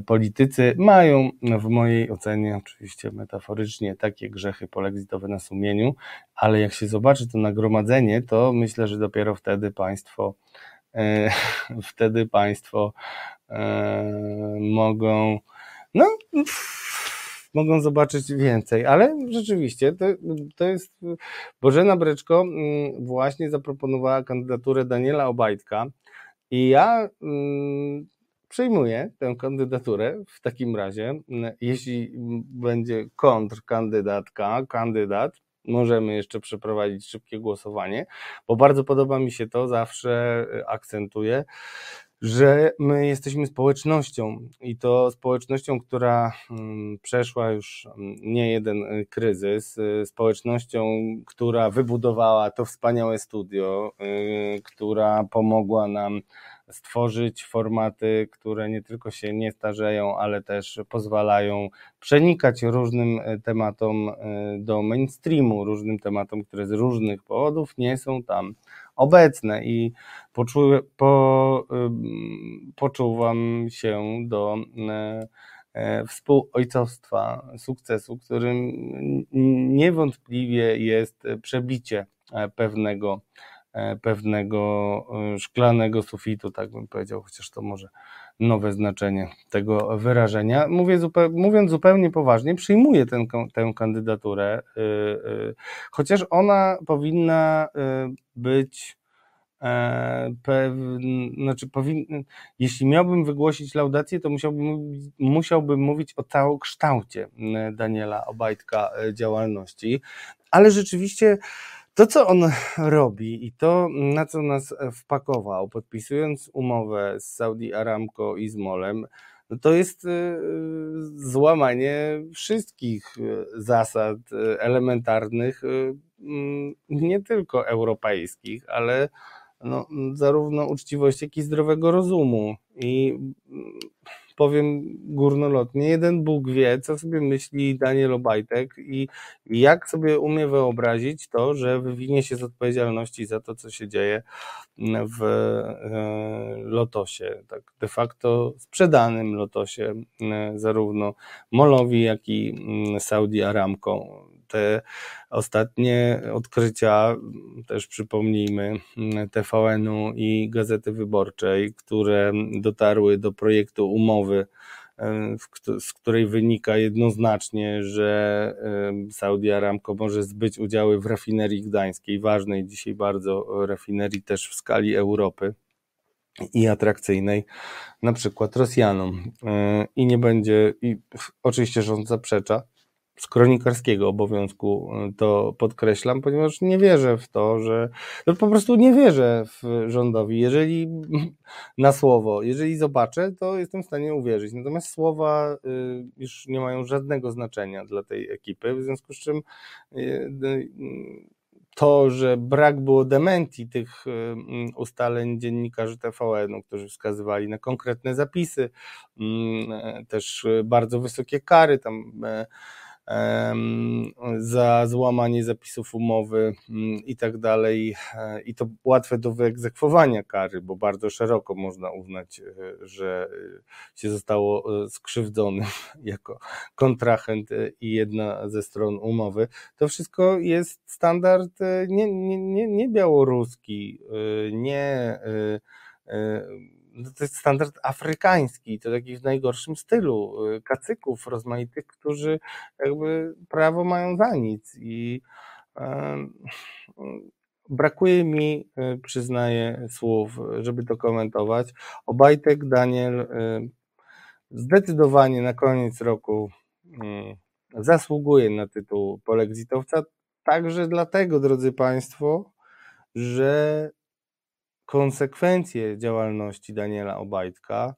A: politycy mają w mojej ocenie, oczywiście metaforycznie, takie grzechy polexitowe na sumieniu, ale jak się zobaczy to nagromadzenie, to myślę, że dopiero wtedy państwo e, wtedy państwo e, mogą no mogą zobaczyć więcej, ale rzeczywiście to, to jest, Bożena Breczko mm, właśnie zaproponowała kandydaturę Daniela Obajtka. I ja mm, przyjmuję tę kandydaturę w takim razie, jeśli będzie kontrkandydatka, kandydat, możemy jeszcze przeprowadzić szybkie głosowanie, bo bardzo podoba mi się to, zawsze akcentuję, że my jesteśmy społecznością i to społecznością, która mm, przeszła już mm, nie jeden y, kryzys, y, społecznością, która wybudowała to wspaniałe studio, y, która pomogła nam stworzyć formaty, które nie tylko się nie starzeją, ale też pozwalają przenikać różnym tematom do mainstreamu, różnym tematom, które z różnych powodów nie są tam obecne i poczu, po, poczuwam się do e, e, współojcowstwa sukcesu, którym niewątpliwie jest przebicie e, pewnego, pewnego szklanego sufitu, tak bym powiedział, chociaż to może nowe znaczenie tego wyrażenia. Mówię zupełnie, mówiąc zupełnie poważnie, przyjmuję tę, tę kandydaturę, y, y, chociaż ona powinna y, być e, pewien, znaczy powin, jeśli miałbym wygłosić laudację, to musiałbym, musiałbym mówić o całokształcie Daniela Obajtka działalności, ale rzeczywiście to, co on robi i to, na co nas wpakował, podpisując umowę z Saudi Aramco i z Molem, no to jest y, złamanie wszystkich y, zasad elementarnych, mm, nie tylko europejskich, ale no, zarówno uczciwości, jak i zdrowego rozumu. I mm, powiem górnolotnie, jeden Bóg wie, co sobie myśli Daniel Obajtek i jak sobie umie wyobrazić to, że wywinie się z odpowiedzialności za to, co się dzieje w e, Lotosie, tak de facto sprzedanym Lotosie, e, zarówno Molowi, jak i mm, Saudi Aramco te ostatnie odkrycia, też przypomnijmy, TVN-u i Gazety Wyborczej, które dotarły do projektu umowy, z której wynika jednoznacznie, że Saudi Aramco może zbyć udziały w rafinerii gdańskiej, ważnej dzisiaj bardzo rafinerii też w skali Europy i atrakcyjnej, na przykład Rosjanom. I nie będzie, i oczywiście rząd zaprzecza, z kronikarskiego obowiązku e, to podkreślam, ponieważ nie wierzę w to, że no po prostu nie wierzę w rządowi. Jeżeli na słowo, jeżeli zobaczę, to jestem w stanie uwierzyć. Natomiast słowa y, już nie mają żadnego znaczenia dla tej ekipy, w związku z czym y, to, że brak było dementi tych ustaleń dziennikarzy TVN-u, którzy wskazywali na konkretne zapisy, mm, też bardzo wysokie kary, tam e, za złamanie zapisów umowy mm, i tak dalej. E, I to łatwe do wyegzekwowania kary, bo bardzo szeroko można uznać, e, że się zostało e, skrzywdzony jako kontrahent i jedna ze stron umowy. To wszystko jest standard nie, nie, nie, nie białoruski, nie to jest standard afrykański, to taki w najgorszym stylu, y, kacyków rozmaitych, którzy jakby prawo mają za nic i Brakuje mi, przyznaję, słów, żeby to komentować. Obajtek, Daniel, zdecydowanie na koniec roku mm, zasługuje na tytuł polexitowca. Także dlatego, drodzy Państwo, że konsekwencje działalności Daniela Obajtka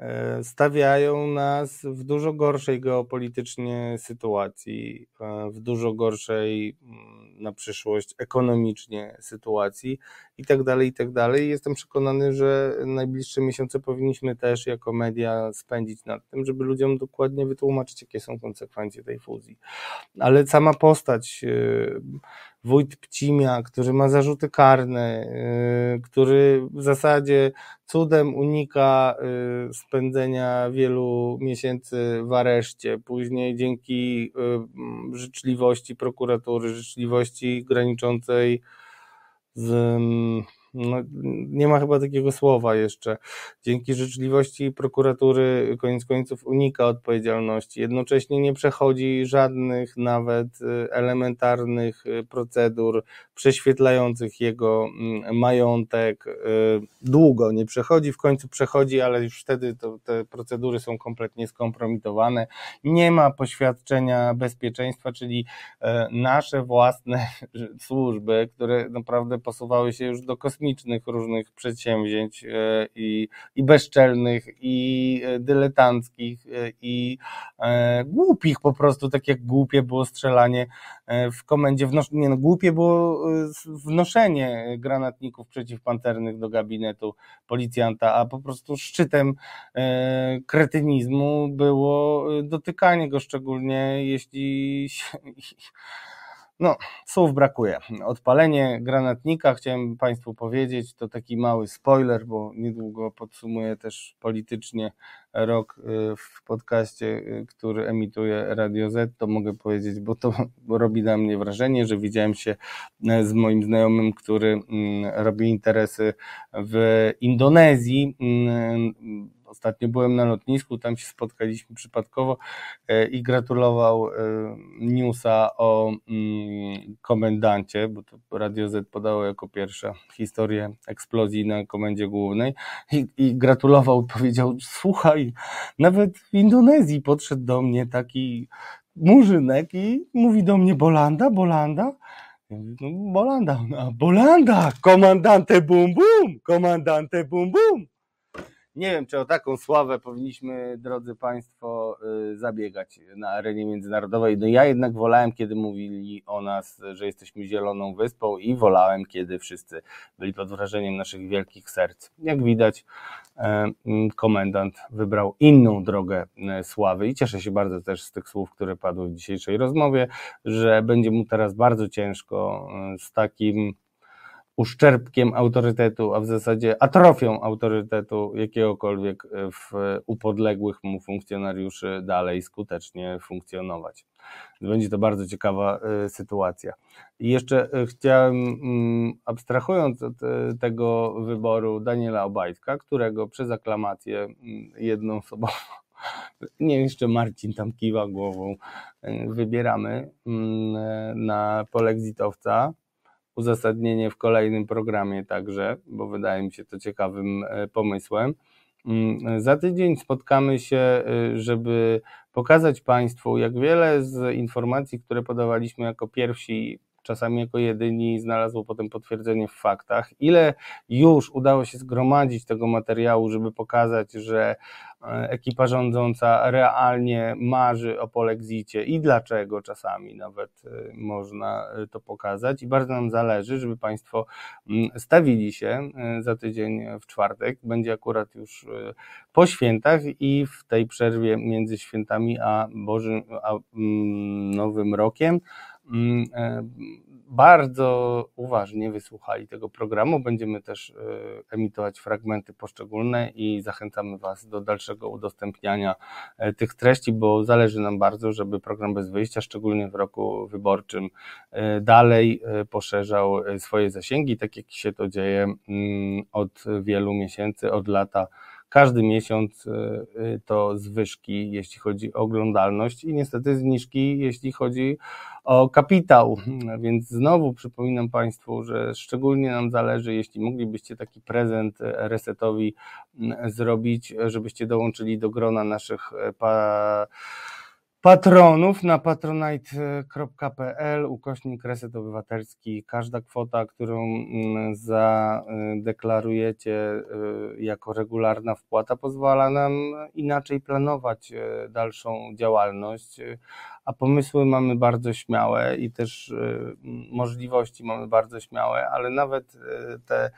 A: E, stawiają nas w dużo gorszej geopolitycznie sytuacji, e, w dużo gorszej mm, na przyszłość ekonomicznie sytuacji i tak dalej, i tak dalej. Jestem przekonany, że najbliższe miesiące powinniśmy też jako media spędzić nad tym, żeby ludziom dokładnie wytłumaczyć, jakie są konsekwencje tej fuzji. Ale sama postać e, wójt Pcimia, który ma zarzuty karne, y, który w zasadzie cudem unika y, spędzenia wielu miesięcy w areszcie, później dzięki y, życzliwości prokuratury, życzliwości graniczącej z no, nie ma chyba takiego słowa jeszcze. Dzięki życzliwości prokuratury koniec końców unika odpowiedzialności. Jednocześnie nie przechodzi żadnych nawet y, elementarnych y, procedur prześwietlających jego mm, majątek. Y, długo nie przechodzi, w końcu przechodzi, ale już wtedy to, te procedury są kompletnie skompromitowane. Nie ma poświadczenia bezpieczeństwa, czyli nasze własne służby, które naprawdę posuwały się już do kosmicznych kosmicznych różnych przedsięwzięć e, i, i bezczelnych, i e, dyletanckich, e, i głupich po prostu, tak jak głupie było strzelanie w komendzie, wnos- nie no, głupie było wnoszenie granatników przeciwpanternych do gabinetu policjanta, a po prostu szczytem kretynizmu było dotykanie go, szczególnie jeśli no, słów brakuje. Odpalenie granatnika, chciałem Państwu powiedzieć, to taki mały spoiler, bo niedługo podsumuję też politycznie rok y, w podcaście, y, który emituje Radio Z, to mogę powiedzieć, bo to robi na mnie wrażenie, że widziałem się y, z moim znajomym, który mm, robi interesy w Indonezji mm, Ostatnio byłem na lotnisku, tam się spotkaliśmy przypadkowo e, i gratulował e, newsa o mm, komendancie, bo to Radio Z podało jako pierwsza historię eksplozji na komendzie głównej i, i gratulował, powiedział, słuchaj, nawet w Indonezji podszedł do mnie taki murzynek i mówi do mnie Bolanda, Bolanda, no, Bolanda, no, Bolanda, komandante bum bum, komandante bum bum. Nie wiem, czy o taką sławę powinniśmy, drodzy Państwo, y, zabiegać na arenie międzynarodowej. No ja jednak wolałem, kiedy mówili o nas, że jesteśmy zieloną wyspą i wolałem, kiedy wszyscy byli pod wrażeniem naszych wielkich serc. Jak widać, e, komendant wybrał inną drogę e, sławy i cieszę się bardzo też z tych słów, które padły w dzisiejszej rozmowie, że będzie mu teraz bardzo ciężko z takim uszczerbkiem autorytetu, a w zasadzie atrofią autorytetu jakiegokolwiek w upodległych mu funkcjonariuszy dalej skutecznie funkcjonować. Będzie to bardzo ciekawa e, sytuacja. I jeszcze e, chciałem, mm, abstrahując od e, tego wyboru Daniela Obajtka, którego przez aklamację mm, jedną osobą nie jeszcze Marcin tam kiwa głową, wybieramy mm, na polexitowca uzasadnienie w kolejnym programie także, bo wydaje mi się to ciekawym e, pomysłem. Mm, za tydzień spotkamy się, e, żeby pokazać Państwu, jak wiele z informacji, które podawaliśmy jako pierwsi czasami jako jedyni znalazło potem potwierdzenie w faktach. Ile już udało się zgromadzić tego materiału, żeby pokazać, że e, ekipa rządząca realnie marzy o polexicie i dlaczego czasami nawet e, można e, to pokazać? I bardzo nam zależy, żeby Państwo mm, stawili się za tydzień w czwartek, będzie akurat już po świętach i w tej przerwie między świętami a Bożym, a mm, Nowym Rokiem bardzo uważnie wysłuchali tego programu. Będziemy też e, emitować fragmenty poszczególne i zachęcamy Was do dalszego udostępniania e, tych treści, bo zależy nam bardzo, żeby program bez wyjścia, szczególnie w roku wyborczym, dalej poszerzał swoje zasięgi, tak jak się to dzieje mm, od wielu miesięcy, od lata każdy miesiąc to zwyżki, jeśli chodzi o oglądalność i niestety zniżki, jeśli chodzi o kapitał. Więc znowu przypominam Państwu, że szczególnie nam zależy, jeśli moglibyście taki prezent resetowi zrobić, żebyście dołączyli do grona naszych pa patronów na patronite.pl ukośnik reset obywatelski. Każda kwota, którą mm, zadeklarujecie y, jako regularna wpłata pozwala nam inaczej planować y, dalszą działalność, a pomysły mamy bardzo śmiałe i też możliwości mamy bardzo śmiałe, ale nawet y, te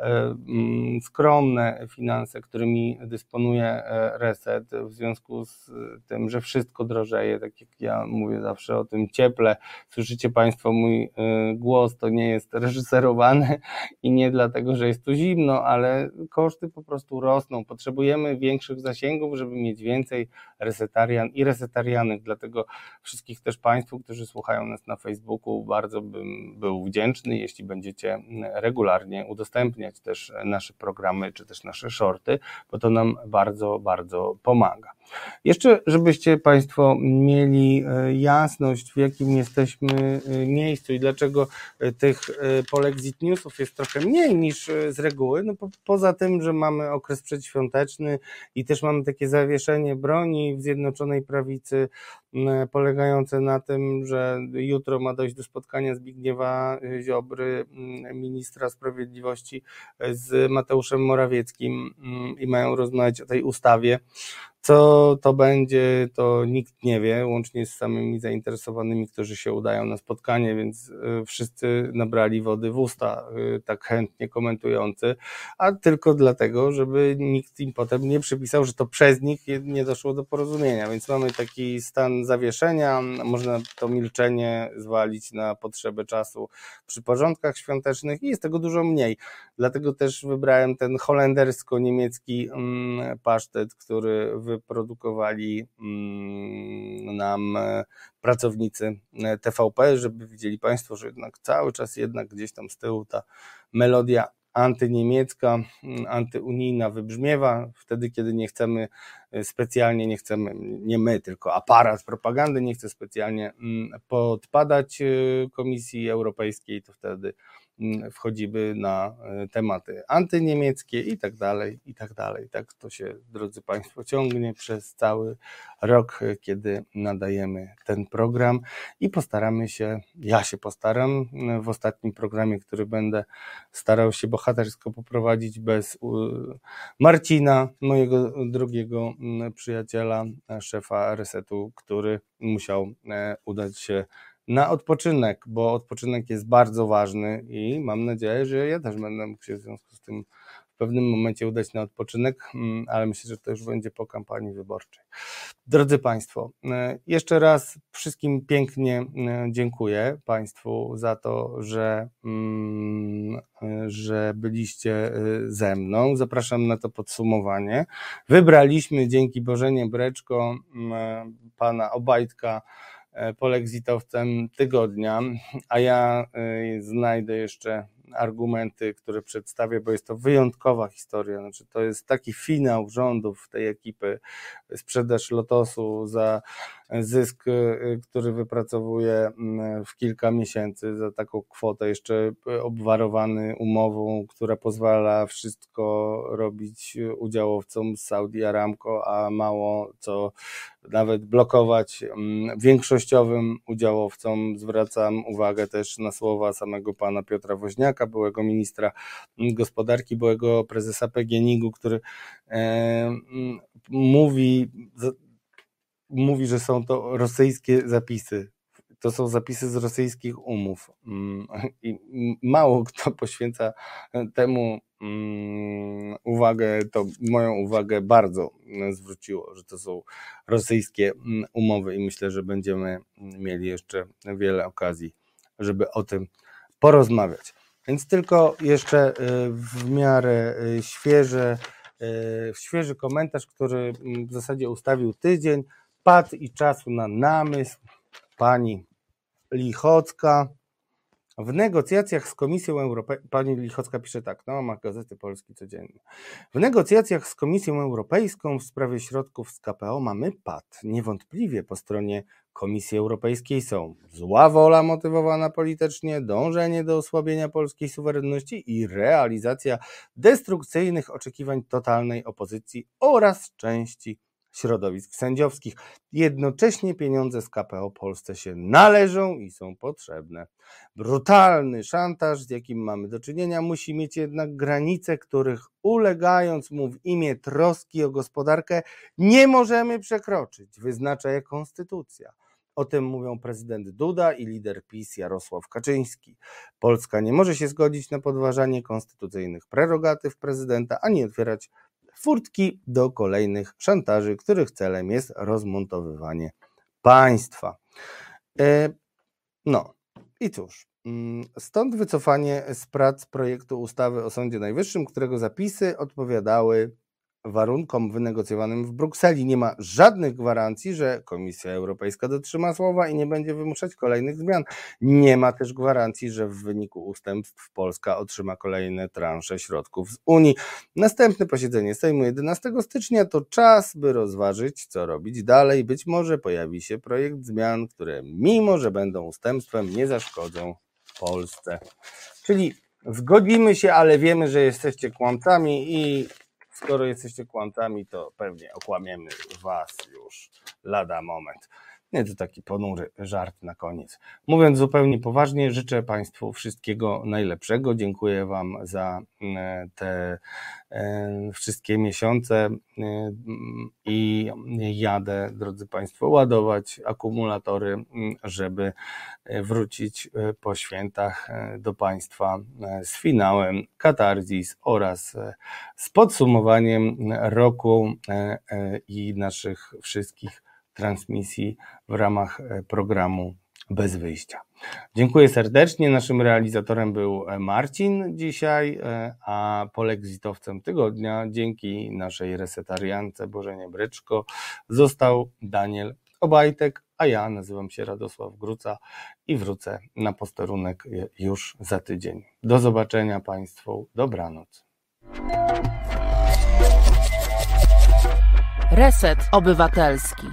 A: E, mm, skromne finanse, którymi dysponuje e, Reset w związku z tym, że wszystko drożeje, tak jak ja mówię zawsze o tym cieple. Słyszycie Państwo mój głos, to nie jest reżyserowany i nie dlatego, że jest tu zimno, ale koszty po prostu rosną. Potrzebujemy większych zasięgów, żeby mieć więcej resetarian i resetarianek, dlatego wszystkich też Państwu, którzy słuchają nas na Facebooku, bardzo bym był wdzięczny, jeśli będziecie regularnie udostępniać też nasze programy, czy też nasze shorty, bo to nam bardzo, bardzo pomaga. Jeszcze, żebyście Państwo mieli e, jasność, w jakim jesteśmy e, miejscu i dlaczego e, tych polexit newsów jest trochę mniej niż z reguły, no po, poza tym, że mamy okres przedświąteczny i też mamy takie zawieszenie broni w Zjednoczonej Prawicy, polegające na tym, że jutro ma dojść do spotkania Zbigniewa Ziobry, ministra sprawiedliwości z Mateuszem Morawieckim i mają rozmawiać o tej ustawie. Co to będzie, to nikt nie wie, łącznie z samymi zainteresowanymi, którzy się udają na spotkanie, więc y, wszyscy nabrali wody w usta, y, tak chętnie komentujący, a tylko dlatego, żeby nikt im potem nie przypisał, że to przez nich nie doszło do porozumienia. Więc mamy taki stan zawieszenia, można to milczenie zwalić na potrzebę czasu przy porządkach świątecznych i jest tego dużo mniej. Dlatego też wybrałem ten holendersko-niemiecki mm, pasztet, który wyprodukowali mm, nam e, pracownicy e, TVP, żeby widzieli Państwo, że jednak cały czas jednak gdzieś tam z tyłu ta melodia antyniemiecka, mm, antyunijna wybrzmiewa, wtedy kiedy nie chcemy e, specjalnie, nie chcemy, nie my, tylko aparat propagandy nie chce specjalnie mm, podpadać Komisji Europejskiej, to wtedy wchodzimy na e, tematy antyniemieckie i tak dalej, i tak dalej. Tak to się, drodzy Państwo, ciągnie przez cały rok, e, kiedy nadajemy ten program i postaramy się, ja się postaram e, w ostatnim programie, który będę starał się bohatersko poprowadzić bez Marcina, mojego drugiego przyjaciela, szefa resetu, który musiał udać się na odpoczynek, bo odpoczynek jest bardzo ważny i mam nadzieję, że ja też będę mógł się w związku z tym w pewnym momencie udać na odpoczynek, mm, ale myślę, że to już będzie po kampanii wyborczej. Drodzy Państwo, e, jeszcze raz wszystkim pięknie e, dziękuję Państwu za to, że, mm, e, że byliście ze mną. Zapraszam na to podsumowanie. Wybraliśmy dzięki Bożenie Breczko mm, pana Obajtka polexitowcem tygodnia, a ja e, znajdę jeszcze argumenty, które przedstawię, bo jest to wyjątkowa historia. Znaczy, to jest taki finał rządów tej ekipy, sprzedaż Lotosu za zysk, y, który wypracowuje mm, w kilka miesięcy za taką kwotę, jeszcze obwarowany umową, która pozwala wszystko robić udziałowcom z Saudi Aramco, a mało co nawet blokować mm, większościowym udziałowcom. Zwracam uwagę też na słowa samego pana Piotra Woźniaka, byłego ministra gospodarki, byłego prezesa PGNiG-u, który e, mówi mówi, że są to rosyjskie zapisy. To są zapisy z rosyjskich umów. Mm, I mało kto poświęca temu mm, uwagę, to moją uwagę bardzo zwróciło, że to są rosyjskie mm, umowy i myślę, że będziemy mieli jeszcze wiele okazji, żeby o tym porozmawiać. Więc tylko jeszcze y, w miarę y, świeże, y, świeży komentarz, który w zasadzie ustawił tydzień padł i czasu na namysł pani Lichocka. w negocjacjach z Komisją Europejską, pani Lichocka pisze tak, no ma Gazety Polski codziennie, w negocjacjach z Komisją Europejską w sprawie środków z KPO mamy pad. Niewątpliwie po stronie Komisji Europejskiej są zła wola motywowana politycznie, dążenie do osłabienia polskiej suwerenności i realizacja destrukcyjnych oczekiwań totalnej opozycji oraz części środowisk sędziowskich. Jednocześnie pieniądze z KPO Polsce się należą i są potrzebne. Brutalny szantaż, z jakim mamy do czynienia, musi mieć jednak granice, których ulegając mu w imię troski o gospodarkę nie możemy przekroczyć, wyznacza je konstytucja. O tym mówią prezydent Duda i lider PiS Jarosław Kaczyński. Polska nie może się zgodzić na podważanie konstytucyjnych prerogatyw prezydenta ani otwierać furtki do kolejnych szantaży, których celem jest rozmontowywanie państwa. E, no i cóż, mm, stąd wycofanie z prac projektu ustawy o Sądzie Najwyższym, którego zapisy odpowiadały warunkom wynegocjowanym w Brukseli. Nie ma żadnych gwarancji, że Komisja Europejska dotrzyma słowa i nie będzie wymuszać kolejnych zmian. Nie ma też gwarancji, że w wyniku ustępstw Polska otrzyma kolejne transze środków z Unii. Następne posiedzenie Sejmu 11 stycznia to czas, by rozważyć, co robić dalej. Być może pojawi się projekt zmian, które mimo, że będą ustępstwem, nie zaszkodzą Polsce. Czyli zgodzimy się, ale wiemy, że jesteście kłamcami i skoro jesteście kłantami, to pewnie okłamiemy was już lada moment. Nie, to taki ponury żart na koniec. Mówiąc zupełnie poważnie, życzę Państwu wszystkiego najlepszego. Dziękuję Wam za e, te e, wszystkie miesiące e, i jadę, drodzy Państwo, ładować akumulatory, żeby wrócić po świętach do Państwa z finałem Katarzis oraz z podsumowaniem roku i naszych wszystkich transmisji w ramach e, programu Bez Wyjścia. Dziękuję serdecznie. Naszym realizatorem był e, Marcin dzisiaj, e, a polexitowcem tygodnia dzięki naszej resetariance Bożenie Bryczko został Daniel Obajtek, a ja nazywam się Radosław Gruca i wrócę na posterunek już za tydzień. Do zobaczenia Państwu. Dobranoc.
I: Reset Obywatelski.